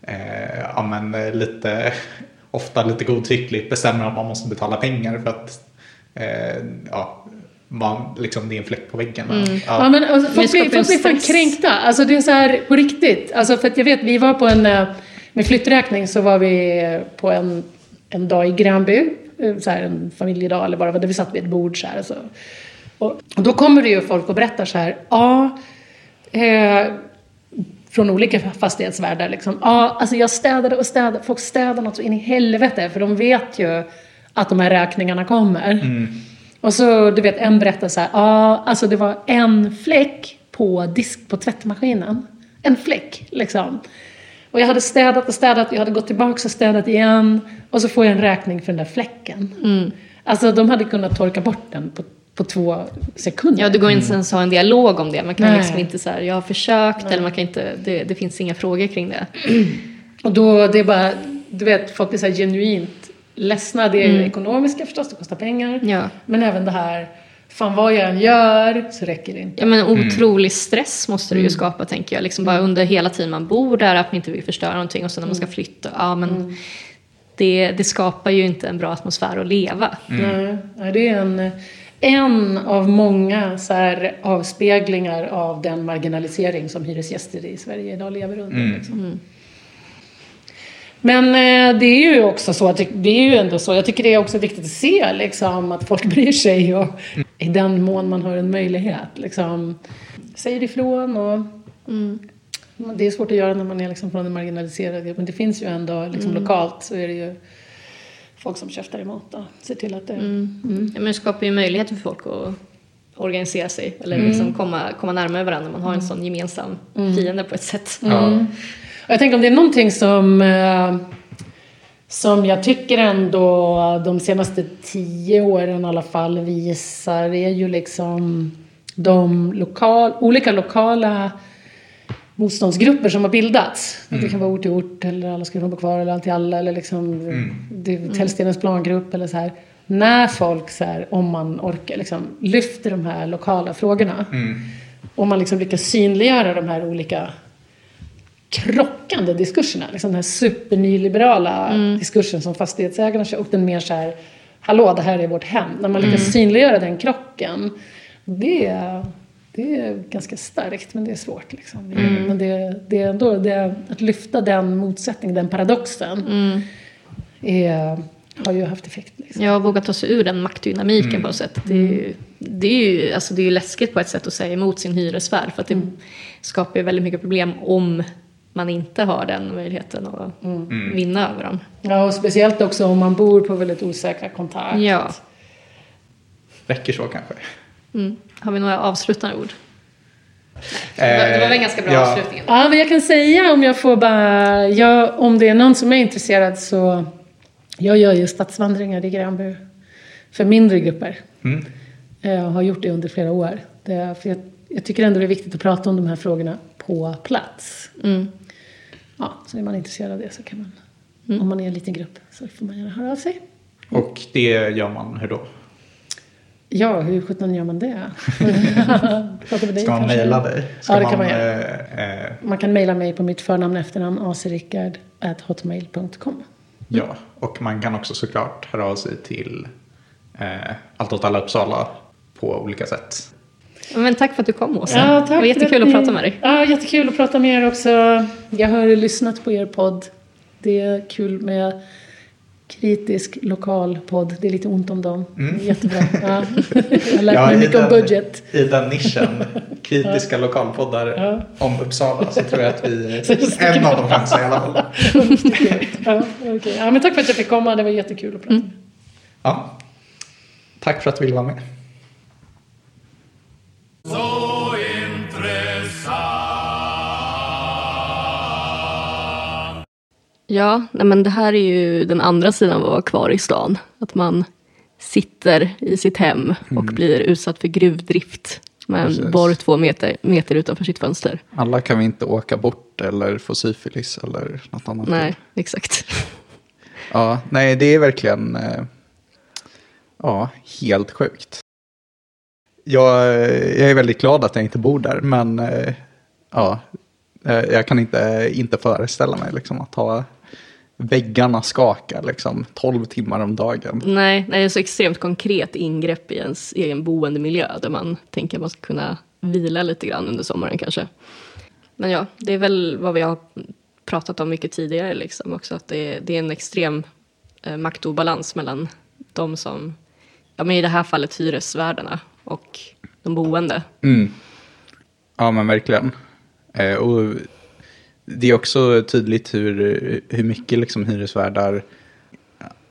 eh, ja, men, eh, lite, [laughs] ofta lite godtyckligt bestämmer att man måste betala pengar för att eh, ja, man, liksom, det är en fläck på väggen. Ja, Ja. men alltså, folk, blir, folk blir fan kränkta. Alltså det är så här på riktigt. Alltså för att jag vet, vi var på en, eh, med flytträkning så var vi på en, en dag i Gränby. Så här en familjedag eller vad det var, där vi satt vid ett bord så här. Så. Och, och då kommer det ju folk och berättar så här, ja, eh, från olika fastighetsvärdar liksom. Ja, alltså jag städade och städade, folk städar något så in i helvete för de vet ju att de här räkningarna kommer. Och så, du vet, en berättar så här, ja, alltså det var en fläck på disk på tvättmaskinen. En fläck, liksom. Och jag hade städat och städat, jag hade gått tillbaka och städat igen. Och så får jag en räkning för den där fläcken. Alltså de hade kunnat torka bort den på, på två sekunder. Ja, det går inte ens att ha en dialog om det. Man kan Nej. liksom inte så här, jag har försökt, eller man kan inte, det, det finns inga frågor kring det. [clears throat] Och då, det är bara, du vet, folk blir så här genuint ledsna. Det är det ekonomiska förstås, det kostar pengar. Mm. Ja. Men även det här, fan vad jag än gör så räcker det inte. Ja, men otrolig stress måste det ju skapa, tänker jag. Liksom bara under hela tiden man bor där, att man inte vill förstöra någonting. Och sen när man ska flytta, ja men det, det skapar ju inte en bra atmosfär att leva. Nej, nej, det är en, en av många så här, avspeglingar av den marginalisering som hyresgäster i Sverige idag lever under. Liksom. Men eh, det är ju också så, att det, är ju ändå så, jag tycker det är också viktigt att se liksom, att folk [laughs] bryr sig och i den mån man har en möjlighet liksom, säger ifrån och det är svårt att göra när man är liksom från en marginaliserad grupp. Men det finns ju ändå liksom, lokalt så är det ju folk som käftar emot och ser till att det Ja, men det skapar ju möjligheter för folk att organisera sig eller liksom komma, komma närmare varandra. Man har en sån gemensam fiende på ett sätt. Ja. Och jag tänker om det är någonting som, eh, som jag tycker ändå de senaste tio åren i alla fall visar är ju liksom de lokal, olika lokala motståndsgrupper som har bildats. Det kan vara ort till ort eller alla ska bo kvar eller allt till alla eller liksom mm. Tällstenens plangrupp eller så här. När folk så här, om man orkar, liksom, lyfter de här lokala frågorna och man liksom lyckas synliggöra de här olika krockande diskurserna. Liksom den här supernyliberala diskursen som fastighetsägarna kör och den mer så här, hallå det här är vårt hem. När man lyckas synliggöra den krocken, det är, det är ganska starkt men det är svårt. Liksom. Men det, det är ändå, det att lyfta den motsättningen, den paradoxen, är, har ju haft effekt. Liksom. Jag vågar ta sig ur den maktdynamiken på något sätt. Det är, ju, det, är ju, alltså det är ju läskigt på ett sätt att säga emot sin hyresvärd. För att det skapar ju väldigt mycket problem om man inte har den möjligheten att vinna över dem. Ja, och speciellt också om man bor på väldigt osäkra kontrakt. Ja. Räcker så kanske. Mm. Har vi några avslutande ord? Eh, Det var, det var väl en ganska bra ja. avslutning. Ja, men jag kan säga om jag får bara... Jag, om det är någon som är intresserad så... Jag gör ju stadsvandringar i Gränby. För mindre grupper. Mm. Jag har gjort det under flera år. Det är, för jag, jag tycker ändå det är viktigt att prata om de här frågorna på plats. Mm. Ja, så är man intresserad av det så kan man... Om man är en liten grupp så får man gärna höra av sig. Och det gör man hur då? Ja, hur sjutton gör man det? [laughs] Dig Ska man mejla dig? Ska Ja, det kan man göra. eh, eh, Man kan mejla mig på mitt förnamn och efternamn acerickard.hotmail.com. Ja, och man kan också såklart höra av sig till eh, Allt åt alla Uppsala på olika sätt. Men tack för att du kom Åsa. Ja, tack det var jättekul att att ni- prata med dig. Ja, jättekul att prata med er också. Jag har lyssnat på er podd. Det är kul med kritisk lokal podd. Det är lite ont om dem. Jättebra. [laughs] Ja. Jag har lärt mig i mycket om den- budget. I den nischen, kritiska lokalpoddar Ja. om Uppsala, så tror jag att vi [laughs] är en av de främsta i alla fall. Ja, okej. ja, men tack för att jag fick komma. Det var jättekul att prata er. Ja. Tack för att du ville vara med. Ja, nej men det här är ju den andra sidan av att vara kvar i stan. Att man sitter i sitt hem och blir utsatt för gruvdrift med en Precis. borr två meter, meter utanför sitt fönster. Alla kan vi inte åka bort eller få syfilis eller något annat. Nej, exakt. [laughs] Ja, nej, det är verkligen eh, ja, helt sjukt. Jag, jag är väldigt glad att jag inte bor där, men eh, ja, eh, jag kan inte, inte föreställa mig liksom, att ha väggarna skaka liksom, 12 timmar om dagen. Nej, nej, det är så extremt konkret ingrepp i ens egen boendemiljö där man tänker att man ska kunna vila lite grann under sommaren kanske. Men ja, det är väl vad vi har pratat om mycket tidigare liksom också, att det är, det är en extrem eh, maktobalans mellan de som, ja men i det här fallet hyresvärdarna och de boende. Mm. Ja, men verkligen. Eh, och det är också tydligt hur, hur mycket liksom hyresvärdar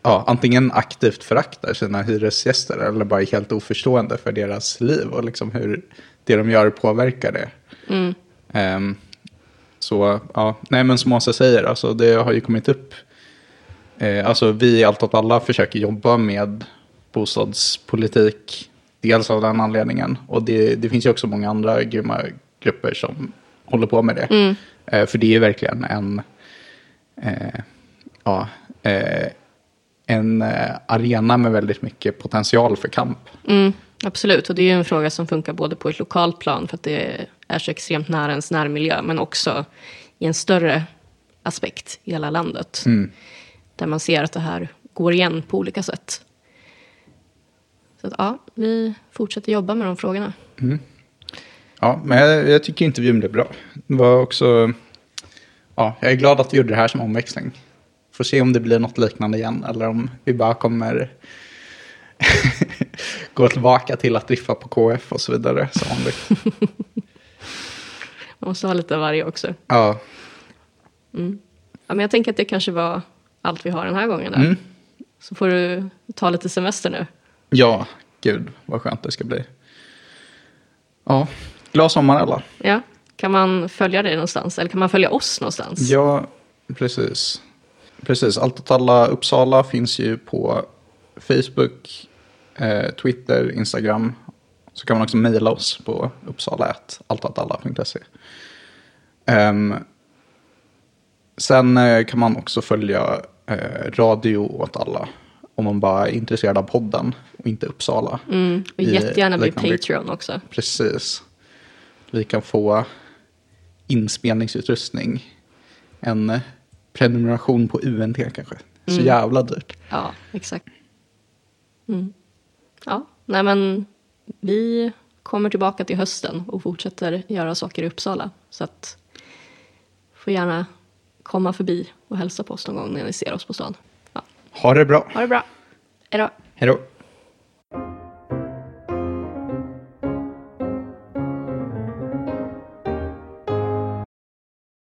ja, antingen aktivt föraktar sina hyresgäster eller bara är helt oförstående för deras liv och liksom hur det de gör påverkar det. Ehm, så, ja, nej men som Åsa säger, alltså det har ju kommit upp. Eh, alltså vi i Allt åt alla försöker jobba med bostadspolitik. Dels av den anledningen. Och det, det finns ju också många andra grymma grupper som håller på med det. Eh, för det är verkligen en, eh, ja, eh, en eh, arena med väldigt mycket potential för kamp. Mm, absolut, och det är ju en fråga som funkar både på ett lokalt plan för att det är så extremt nära ens närmiljö men också i en större aspekt i hela landet. Där man ser att det här går igen på olika sätt. Så att, ja, vi fortsätter jobba med de frågorna. Ja, men jag, jag tycker intervjun blev bra. Det var också... Ja, jag är glad att vi gjorde det här som omväxling. Får se om det blir något liknande igen eller om vi bara kommer [laughs] gå tillbaka till att driffa på KF och så vidare som vanligt. [laughs] Man måste ha lite av varje också. Ja, Ja, men jag tänker att det kanske var allt vi har den här gången. Mm. Så får du ta lite semester nu. ja, gud vad skönt det ska bli. Ja, glad sommar alla. Ja. Kan man följa dig någonstans? Eller kan man följa oss någonstans? Ja, precis. Precis, Allt åt alla Uppsala finns ju på Facebook, eh, Twitter, Instagram. Så kan man också mejla oss på uppsala.alltåtalla.se. Um, sen eh, kan man också följa eh, Radio åt alla om man bara är intresserad av podden och inte Uppsala. Mm, och jättegärna bli Patreon också. Precis. Vi kan få inspelningsutrustning. En prenumeration på UNT kanske. Så jävla dyrt. Ja, exakt. Mm. Ja, nej men vi kommer tillbaka till hösten och fortsätter göra saker i Uppsala. Så att får gärna komma förbi och hälsa på oss någon gång när ni ser oss på stan. Ja. Ha det bra. Ha det bra. Hej då. Hej då.